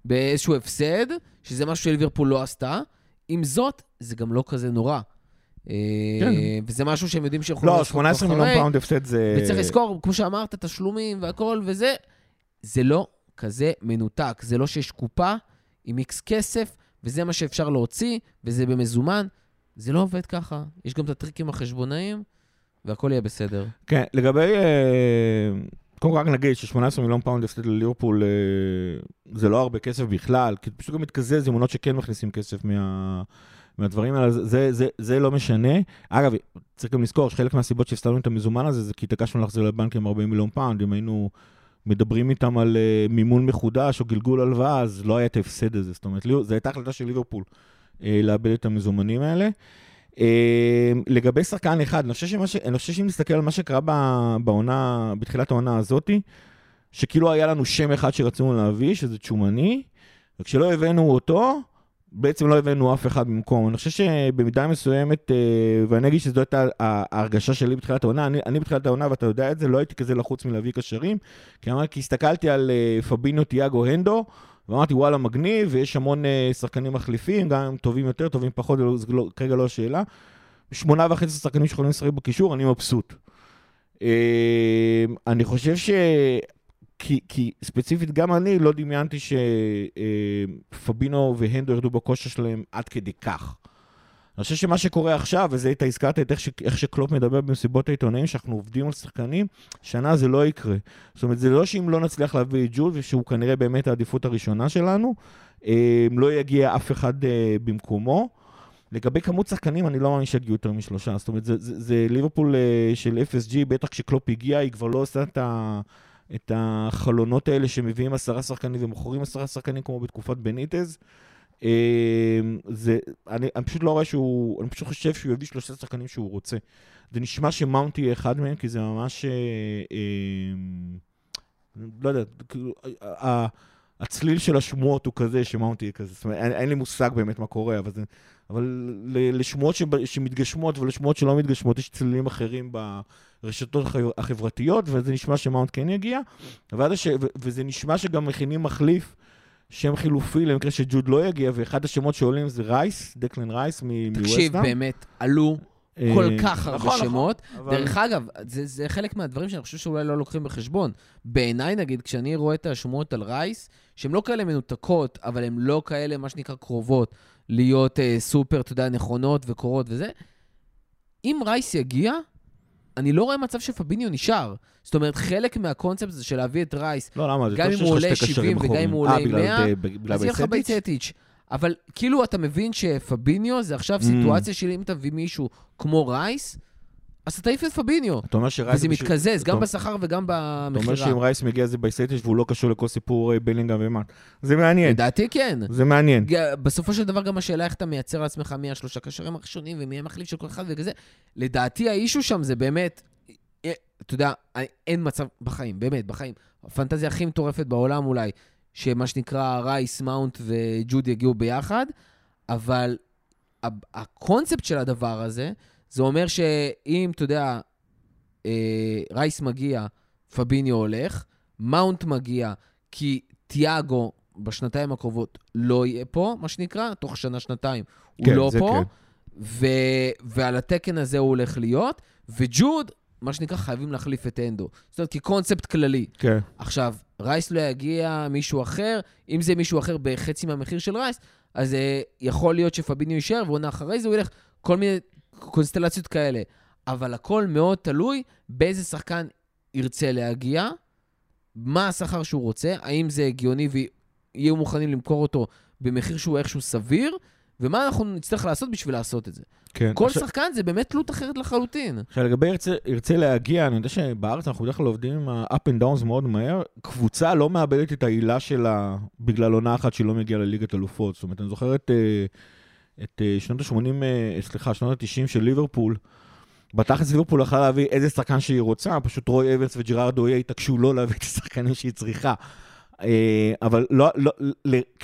Speaker 1: באיזשהו הפסד, שזה משהו שליברפול לא עשתה. עם זאת, זה גם לא כזה נורא. אה,
Speaker 2: כן.
Speaker 1: וזה משהו שהם יודעים שיכולים
Speaker 2: לא,
Speaker 1: לעשות
Speaker 2: 18 מיליון. פאונד הפסד זה...
Speaker 1: וצריך לזכור, כמו שאמרת, תשלומים והכל וזה, זה לא כזה מנותק. זה לא שיש קופה עם איקס כסף, וזה מה שאפשר להוציא, וזה במזומן. זה לא עובד ככה. יש גם את הטריקים החשבונאיים, והכל יהיה בסדר.
Speaker 2: כן, לגבי... אה, קודם כל רק נגיד ש-18 מיליון פאונד הפסד לליברפול אה, זה לא הרבה כסף בכלל, כי פשוט גם מתקזז עם עונות שכן מכניסים כסף מה... מהדברים האלה, זה, זה, זה, לא משנה. אגב, צריך גם לזכור שחלק מהסיבות שהפסדנו את המזומן הזה, זה כי התעקשנו להחזיר לבנקים 40 מיליון פאונד, אם היינו מדברים איתם על uh, מימון מחודש או גלגול הלוואה, אז לא היה את ההפסד הזה. זאת אומרת, זו הייתה החלטה של ליברפול uh, לאבד את המזומנים האלה. Uh, לגבי שחקן אחד, אני חושב. אני חושב שאם נסתכל על מה שקרה בעונה, בתחילת העונה הזאתי, שכאילו היה לנו שם אחד שרצינו להביא, שזה צ'ומני, וכשלא הבאנו אותו, בעצם לא הבאנו אף אחד במקום. אני חושב שבמידה מסוימת, אה, ואני אגיד שזו הייתה ההרגשה שלי בתחילת העונה, אני, אני בתחילת העונה, ואתה יודע את זה, לא הייתי כזה לחוץ מלהביא קשרים, כי, כי הסתכלתי על אה, פבינו, תיאגו, הנדו, ואמרתי, וואלה, מגניב, ויש המון אה, שחקנים מחליפים, גם טובים יותר, טובים פחות, זה לא- זה לא, כרגע לא השאלה. שמונה וחצי שחקנים שיכולים לשחק בקישור, אני מבסוט. אני חושב ש... כי, כי ספציפית גם אני לא דמיינתי שפבינו והנדו ירדו בכושר שלהם עד כדי כך. אני חושב שמה שקורה עכשיו, וזה אתה הזכרת את איך, ש, איך שקלופ מדבר במסיבות העיתונאים, שאנחנו עובדים על שחקנים, שנה זה לא יקרה. זאת אומרת, זה לא שאם לא נצליח להביא את ג'ול, ושהוא כנראה באמת העדיפות הראשונה שלנו, אה, לא יגיע אף אחד אה, במקומו. לגבי כמות שחקנים, אני לא מאמין שיגיעו יותר משלושה. זאת אומרת, זה, זה, זה ליברפול אה, של FSG, בטח כשקלופ הגיע, היא כבר לא עושה את ה... את החלונות האלה שמביאים עשרה שחקנים ומוכרים עשרה שחקנים כמו בתקופת בניטז. אה, זה, אני, אני פשוט לא רואה שהוא, אני פשוט חושב שהוא יביא שלושה שחקנים שהוא רוצה. זה נשמע שמאונט יהיה אחד מהם, כי זה ממש, אה, אה, לא יודע, כאילו, הצליל של השמועות הוא כזה, שמאונט יהיה כזה. זאת אומרת, אין, אין לי מושג באמת מה קורה, אבל, זה, אבל לשמועות שמתגשמות ולשמועות שלא מתגשמות, יש צלילים אחרים ברשתות הח- החברתיות, וזה נשמע שמאונט כן יגיע, הש... ו- וזה נשמע שגם מכינים מחליף, שם חילופי למקרה שג'וד לא יגיע, ואחד השמות שעולים זה רייס, דקלן רייס מ-
Speaker 1: תקשיב,
Speaker 2: מווסטהאם.
Speaker 1: באמת, עלו כל
Speaker 2: אה,
Speaker 1: כך הרבה
Speaker 2: נכון, נכון,
Speaker 1: שמות.
Speaker 2: אבל-
Speaker 1: דרך אגב, זה, זה חלק מהדברים שאני חושב שאולי לא לוקחים בחשבון. בעיניי, נגיד, כשאני רואה את השמועות על רייס, שהן לא כאלה מנותקות, אבל הן לא כאלה, מה שנקרא, קרובות להיות אה, סופר, אתה יודע, נכונות וקורות וזה, אם רייס יגיע, אני לא רואה מצב שפביניו נשאר. זאת אומרת, חלק מהקונספט הזה של להביא את רייס,
Speaker 2: לא, למה? זה
Speaker 1: גם אם הוא עולה
Speaker 2: שתי
Speaker 1: 70
Speaker 2: קשרים
Speaker 1: וגם. אם הוא עולה
Speaker 2: אה,
Speaker 1: עם
Speaker 2: בגלל
Speaker 1: 100,
Speaker 2: ב- בגלל
Speaker 1: אז יהיה לך? בייצטיץ'. אבל כאילו אתה מבין שפביניו זה עכשיו
Speaker 2: Mm.
Speaker 1: סיטואציה של אם תביא מישהו כמו רייס, אז אתה תעיף את פביניו.
Speaker 2: אתה אומר שרייס...
Speaker 1: וזה מתקזז, גם בשכר וגם
Speaker 2: אתה אומר
Speaker 1: במכירה.
Speaker 2: שאם רייס מגיע זה בייסטיץ' והוא לא קשור לכל סיפור אה, בלינגהם ומאט. זה מעניין,
Speaker 1: לדעתי כן.
Speaker 2: זה מעניין.
Speaker 1: בסופו של דבר גם השאלה איך אתה מייצר לעצמך מי השלושה קשרים הראשונים ומי המחליף של כל אחד וכזה. לדעתי האישו שם זה באמת, אה, אתה יודע, אה, אין מצב בחיים, באמת, בחיים. הפנטזיה הכי מטורפת בעולם אולי, שמה שנקרא רייס, מאונט וג'וד יגיעו ביחד, אבל הקונספט של הדבר הזה, זה אומר שאם, אתה יודע, אה, רייס מגיע, פביניו הולך, מאונט מגיע, כי תיאגו בשנתיים הקרובות לא יהיה פה, מה שנקרא, תוך שנה-שנתיים הוא
Speaker 2: כן,
Speaker 1: לא פה,
Speaker 2: כן.
Speaker 1: ו... ועל התקן הזה הוא הולך להיות, וג'וד, מה שנקרא, חייבים להחליף את אנדו. זאת אומרת, כקונספט כללי.
Speaker 2: כן.
Speaker 1: עכשיו, רייס לא יגיע מישהו אחר, אם זה מישהו אחר בחצי מהמחיר של רייס, אז אה, יכול להיות שפביניו יישאר, ועונה אחרי זה הוא ילך, כל מיני קונסטלציות כאלה. אבל הכל מאוד תלוי באיזה שחקן ירצה להגיע, מה השכר שהוא רוצה, האם זה הגיוני ויהיו מוכנים למכור אותו במחיר שהוא איכשהו סביר, ומה אנחנו נצטרך לעשות בשביל לעשות את זה.
Speaker 2: כן.
Speaker 1: כל
Speaker 2: עכשיו-
Speaker 1: שחקן זה באמת תלות אחרת לחלוטין.
Speaker 2: עכשיו, לגבי ירצה, ירצה להגיע, אני יודע שבארץ אנחנו בדרך כלל עובדים עם ה-up and downs מאוד מהר. קבוצה לא מאבדת את העילה שלה בגלל עונה אחת שהיא לא מגיעה לליגת אלופות. זאת אומרת, אני זוכר את, אה, את אה, שנות ה-80, סליחה, שנות ה-90 של ליברפול. בתכלס ליברפול יכלה להביא איזה שחקן שהיא רוצה, פשוט רוי אבנס וג'רארד אויה התעקשו לא להביא את השחקנים שהיא צריכה. אה, אבל לא, לא,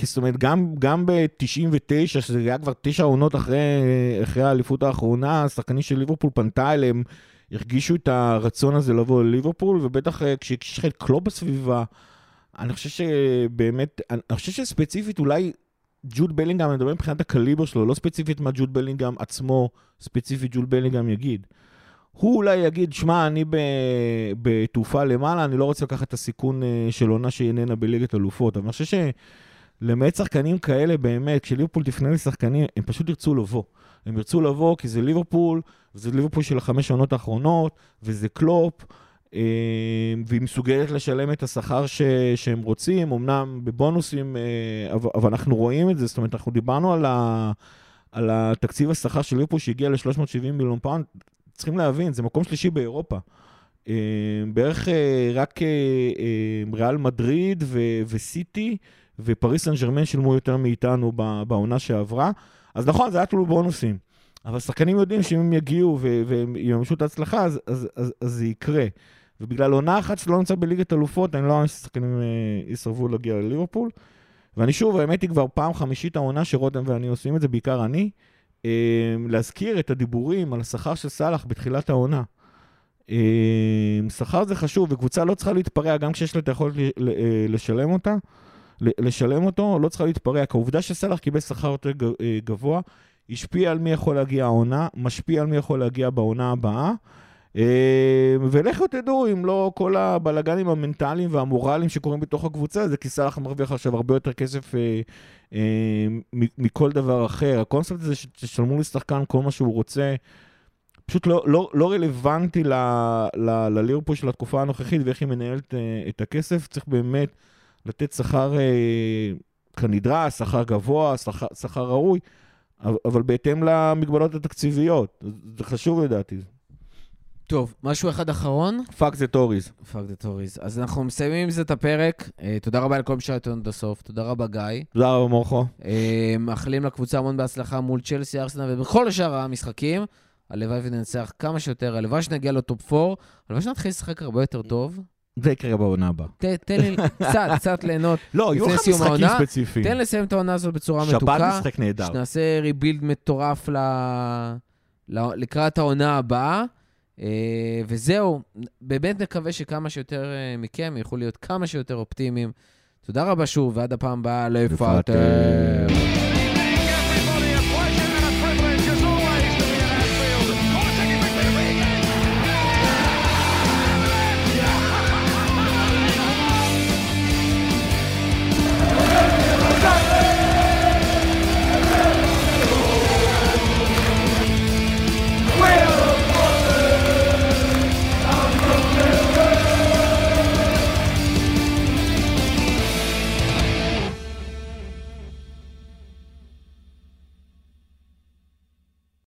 Speaker 2: זאת אומרת, גם, גם ב-99, שזה היה כבר תשע עונות אחרי, אחרי האליפות האחרונה, השחקנים של ליברפול פנתה אליהם, הרגישו את הרצון הזה לבוא לליברפול, ובטח אה, כשיש לך את קלופ בסביבה, אני חושב שבאמת, אני חושב שספציפית אולי ג'וד בלינגהם, אני מדבר מבחינת הקליבר שלו, לא ספציפית מה ג'וד בלינגהם עצמו, ספציפית ג'וד בלינגהם יגיד. הוא אולי יגיד, שמע, אני בתעופה למעלה, אני לא רוצה לקחת את הסיכון אה, של עונה שהיא איננה בליגת אלופות. אבל אני חושב שלמעט שחקנים כאלה, באמת, כשליברפול תפנה לשחקנים, הם פשוט ירצו לבוא. הם ירצו לבוא כי זה ליברפול, וזה ליברפול של החמש העונות האחרונות, וזה קלופ, והיא מסוגלת לשלם את השכר ש, שהם רוצים, אמנם בבונוסים, אה, אבל, אנחנו רואים את זה, זאת אומרת, אנחנו דיברנו על, ה, על התקציב השכר של ליברפול שהגיע ל-370 מיליון פאונד, צריכים להבין, זה מקום שלישי באירופה. אה, בערך אה, רק אה, אה, ריאל מדריד ו- וסיטי ופריס סן ג'רמן שילמו יותר מאיתנו בעונה שעברה. אז נכון, זה היה תלוי בונוסים. אבל שחקנים יודעים שאם הם יגיעו ו- והם יממשו את ההצלחה, אז, אז, אז, אז זה יקרה. ובגלל עונה אחת שלא נמצא בליגת אלופות, אני לא מאמין ששחקנים אה, יסרבו להגיע לליברפול. ואני שוב, האמת היא כבר פעם חמישית העונה שרותם ואני עושים את זה, בעיקר אני, אה, להזכיר את הדיבורים על השכר של סאלח בתחילת העונה. אה, שכר זה חשוב, וקבוצה לא צריכה להתפרע, גם כשיש לה את היכולת לשלם אותה, לשלם אותו, לא צריכה להתפרע. כי העובדה שסאלח קיבל שכר יותר גבוה, השפיע על מי יכול להגיע העונה, משפיע על מי יכול להגיע בעונה הבאה. אה, ולכו תדעו אם לא כל הבלגנים המנטליים והמורליים שקורים בתוך הקבוצה, זה כי סאלח מרוויח עכשיו הרבה יותר כסף אה, אה, מכל דבר אחר. הקונספט הזה שתשלמו לשחקן כל מה שהוא רוצה, פשוט לא, לא, לא רלוונטי ל, ל, לליברפול של התקופה הנוכחית ואיך היא מנהלת אה, את הכסף. צריך באמת לתת שכר אה, כנדרש, שכר גבוה, שכר, ראוי, אבל בהתאם למגבלות התקציביות. זה חשוב לדעתי.
Speaker 1: טוב, משהו אחד אחרון?
Speaker 2: Fuck the Tories.
Speaker 1: Fuck the Tories. אז אנחנו מסיימים עם זה את הפרק. אה, תודה רבה לכל מי שהיה איתנו עד הסוף. תודה רבה, גיא.
Speaker 2: תודה רבה מורכו.
Speaker 1: אה, מאחלים לקבוצה המון בהצלחה מול צ'לסי, ארסנל ובכל שאר המשחקים. הלוואי וננצח כמה שיותר, הלוואי שנגיע לטופ 4, הלוואי שנתחיל לשחק הרבה יותר טוב.
Speaker 2: זה יקרה בעונה הבאה.
Speaker 1: תן לי קצת, קצת ליהנות.
Speaker 2: לא, יהיו לך משחקים ספציפיים.
Speaker 1: תן לסיים את העונה הזאת בצורה
Speaker 2: שבת
Speaker 1: מתוקה.
Speaker 2: משחק נהדר.
Speaker 1: שנעשה ריבילד מטורף. לקראת העונה הבאה. אה, וזהו, באמת נקווה שכמה שיותר אה, מכם יוכלו להיות כמה שיותר אופטימיים. תודה רבה שוב, ועד הפעם הבאה, לפטר.
Speaker 2: לפטר.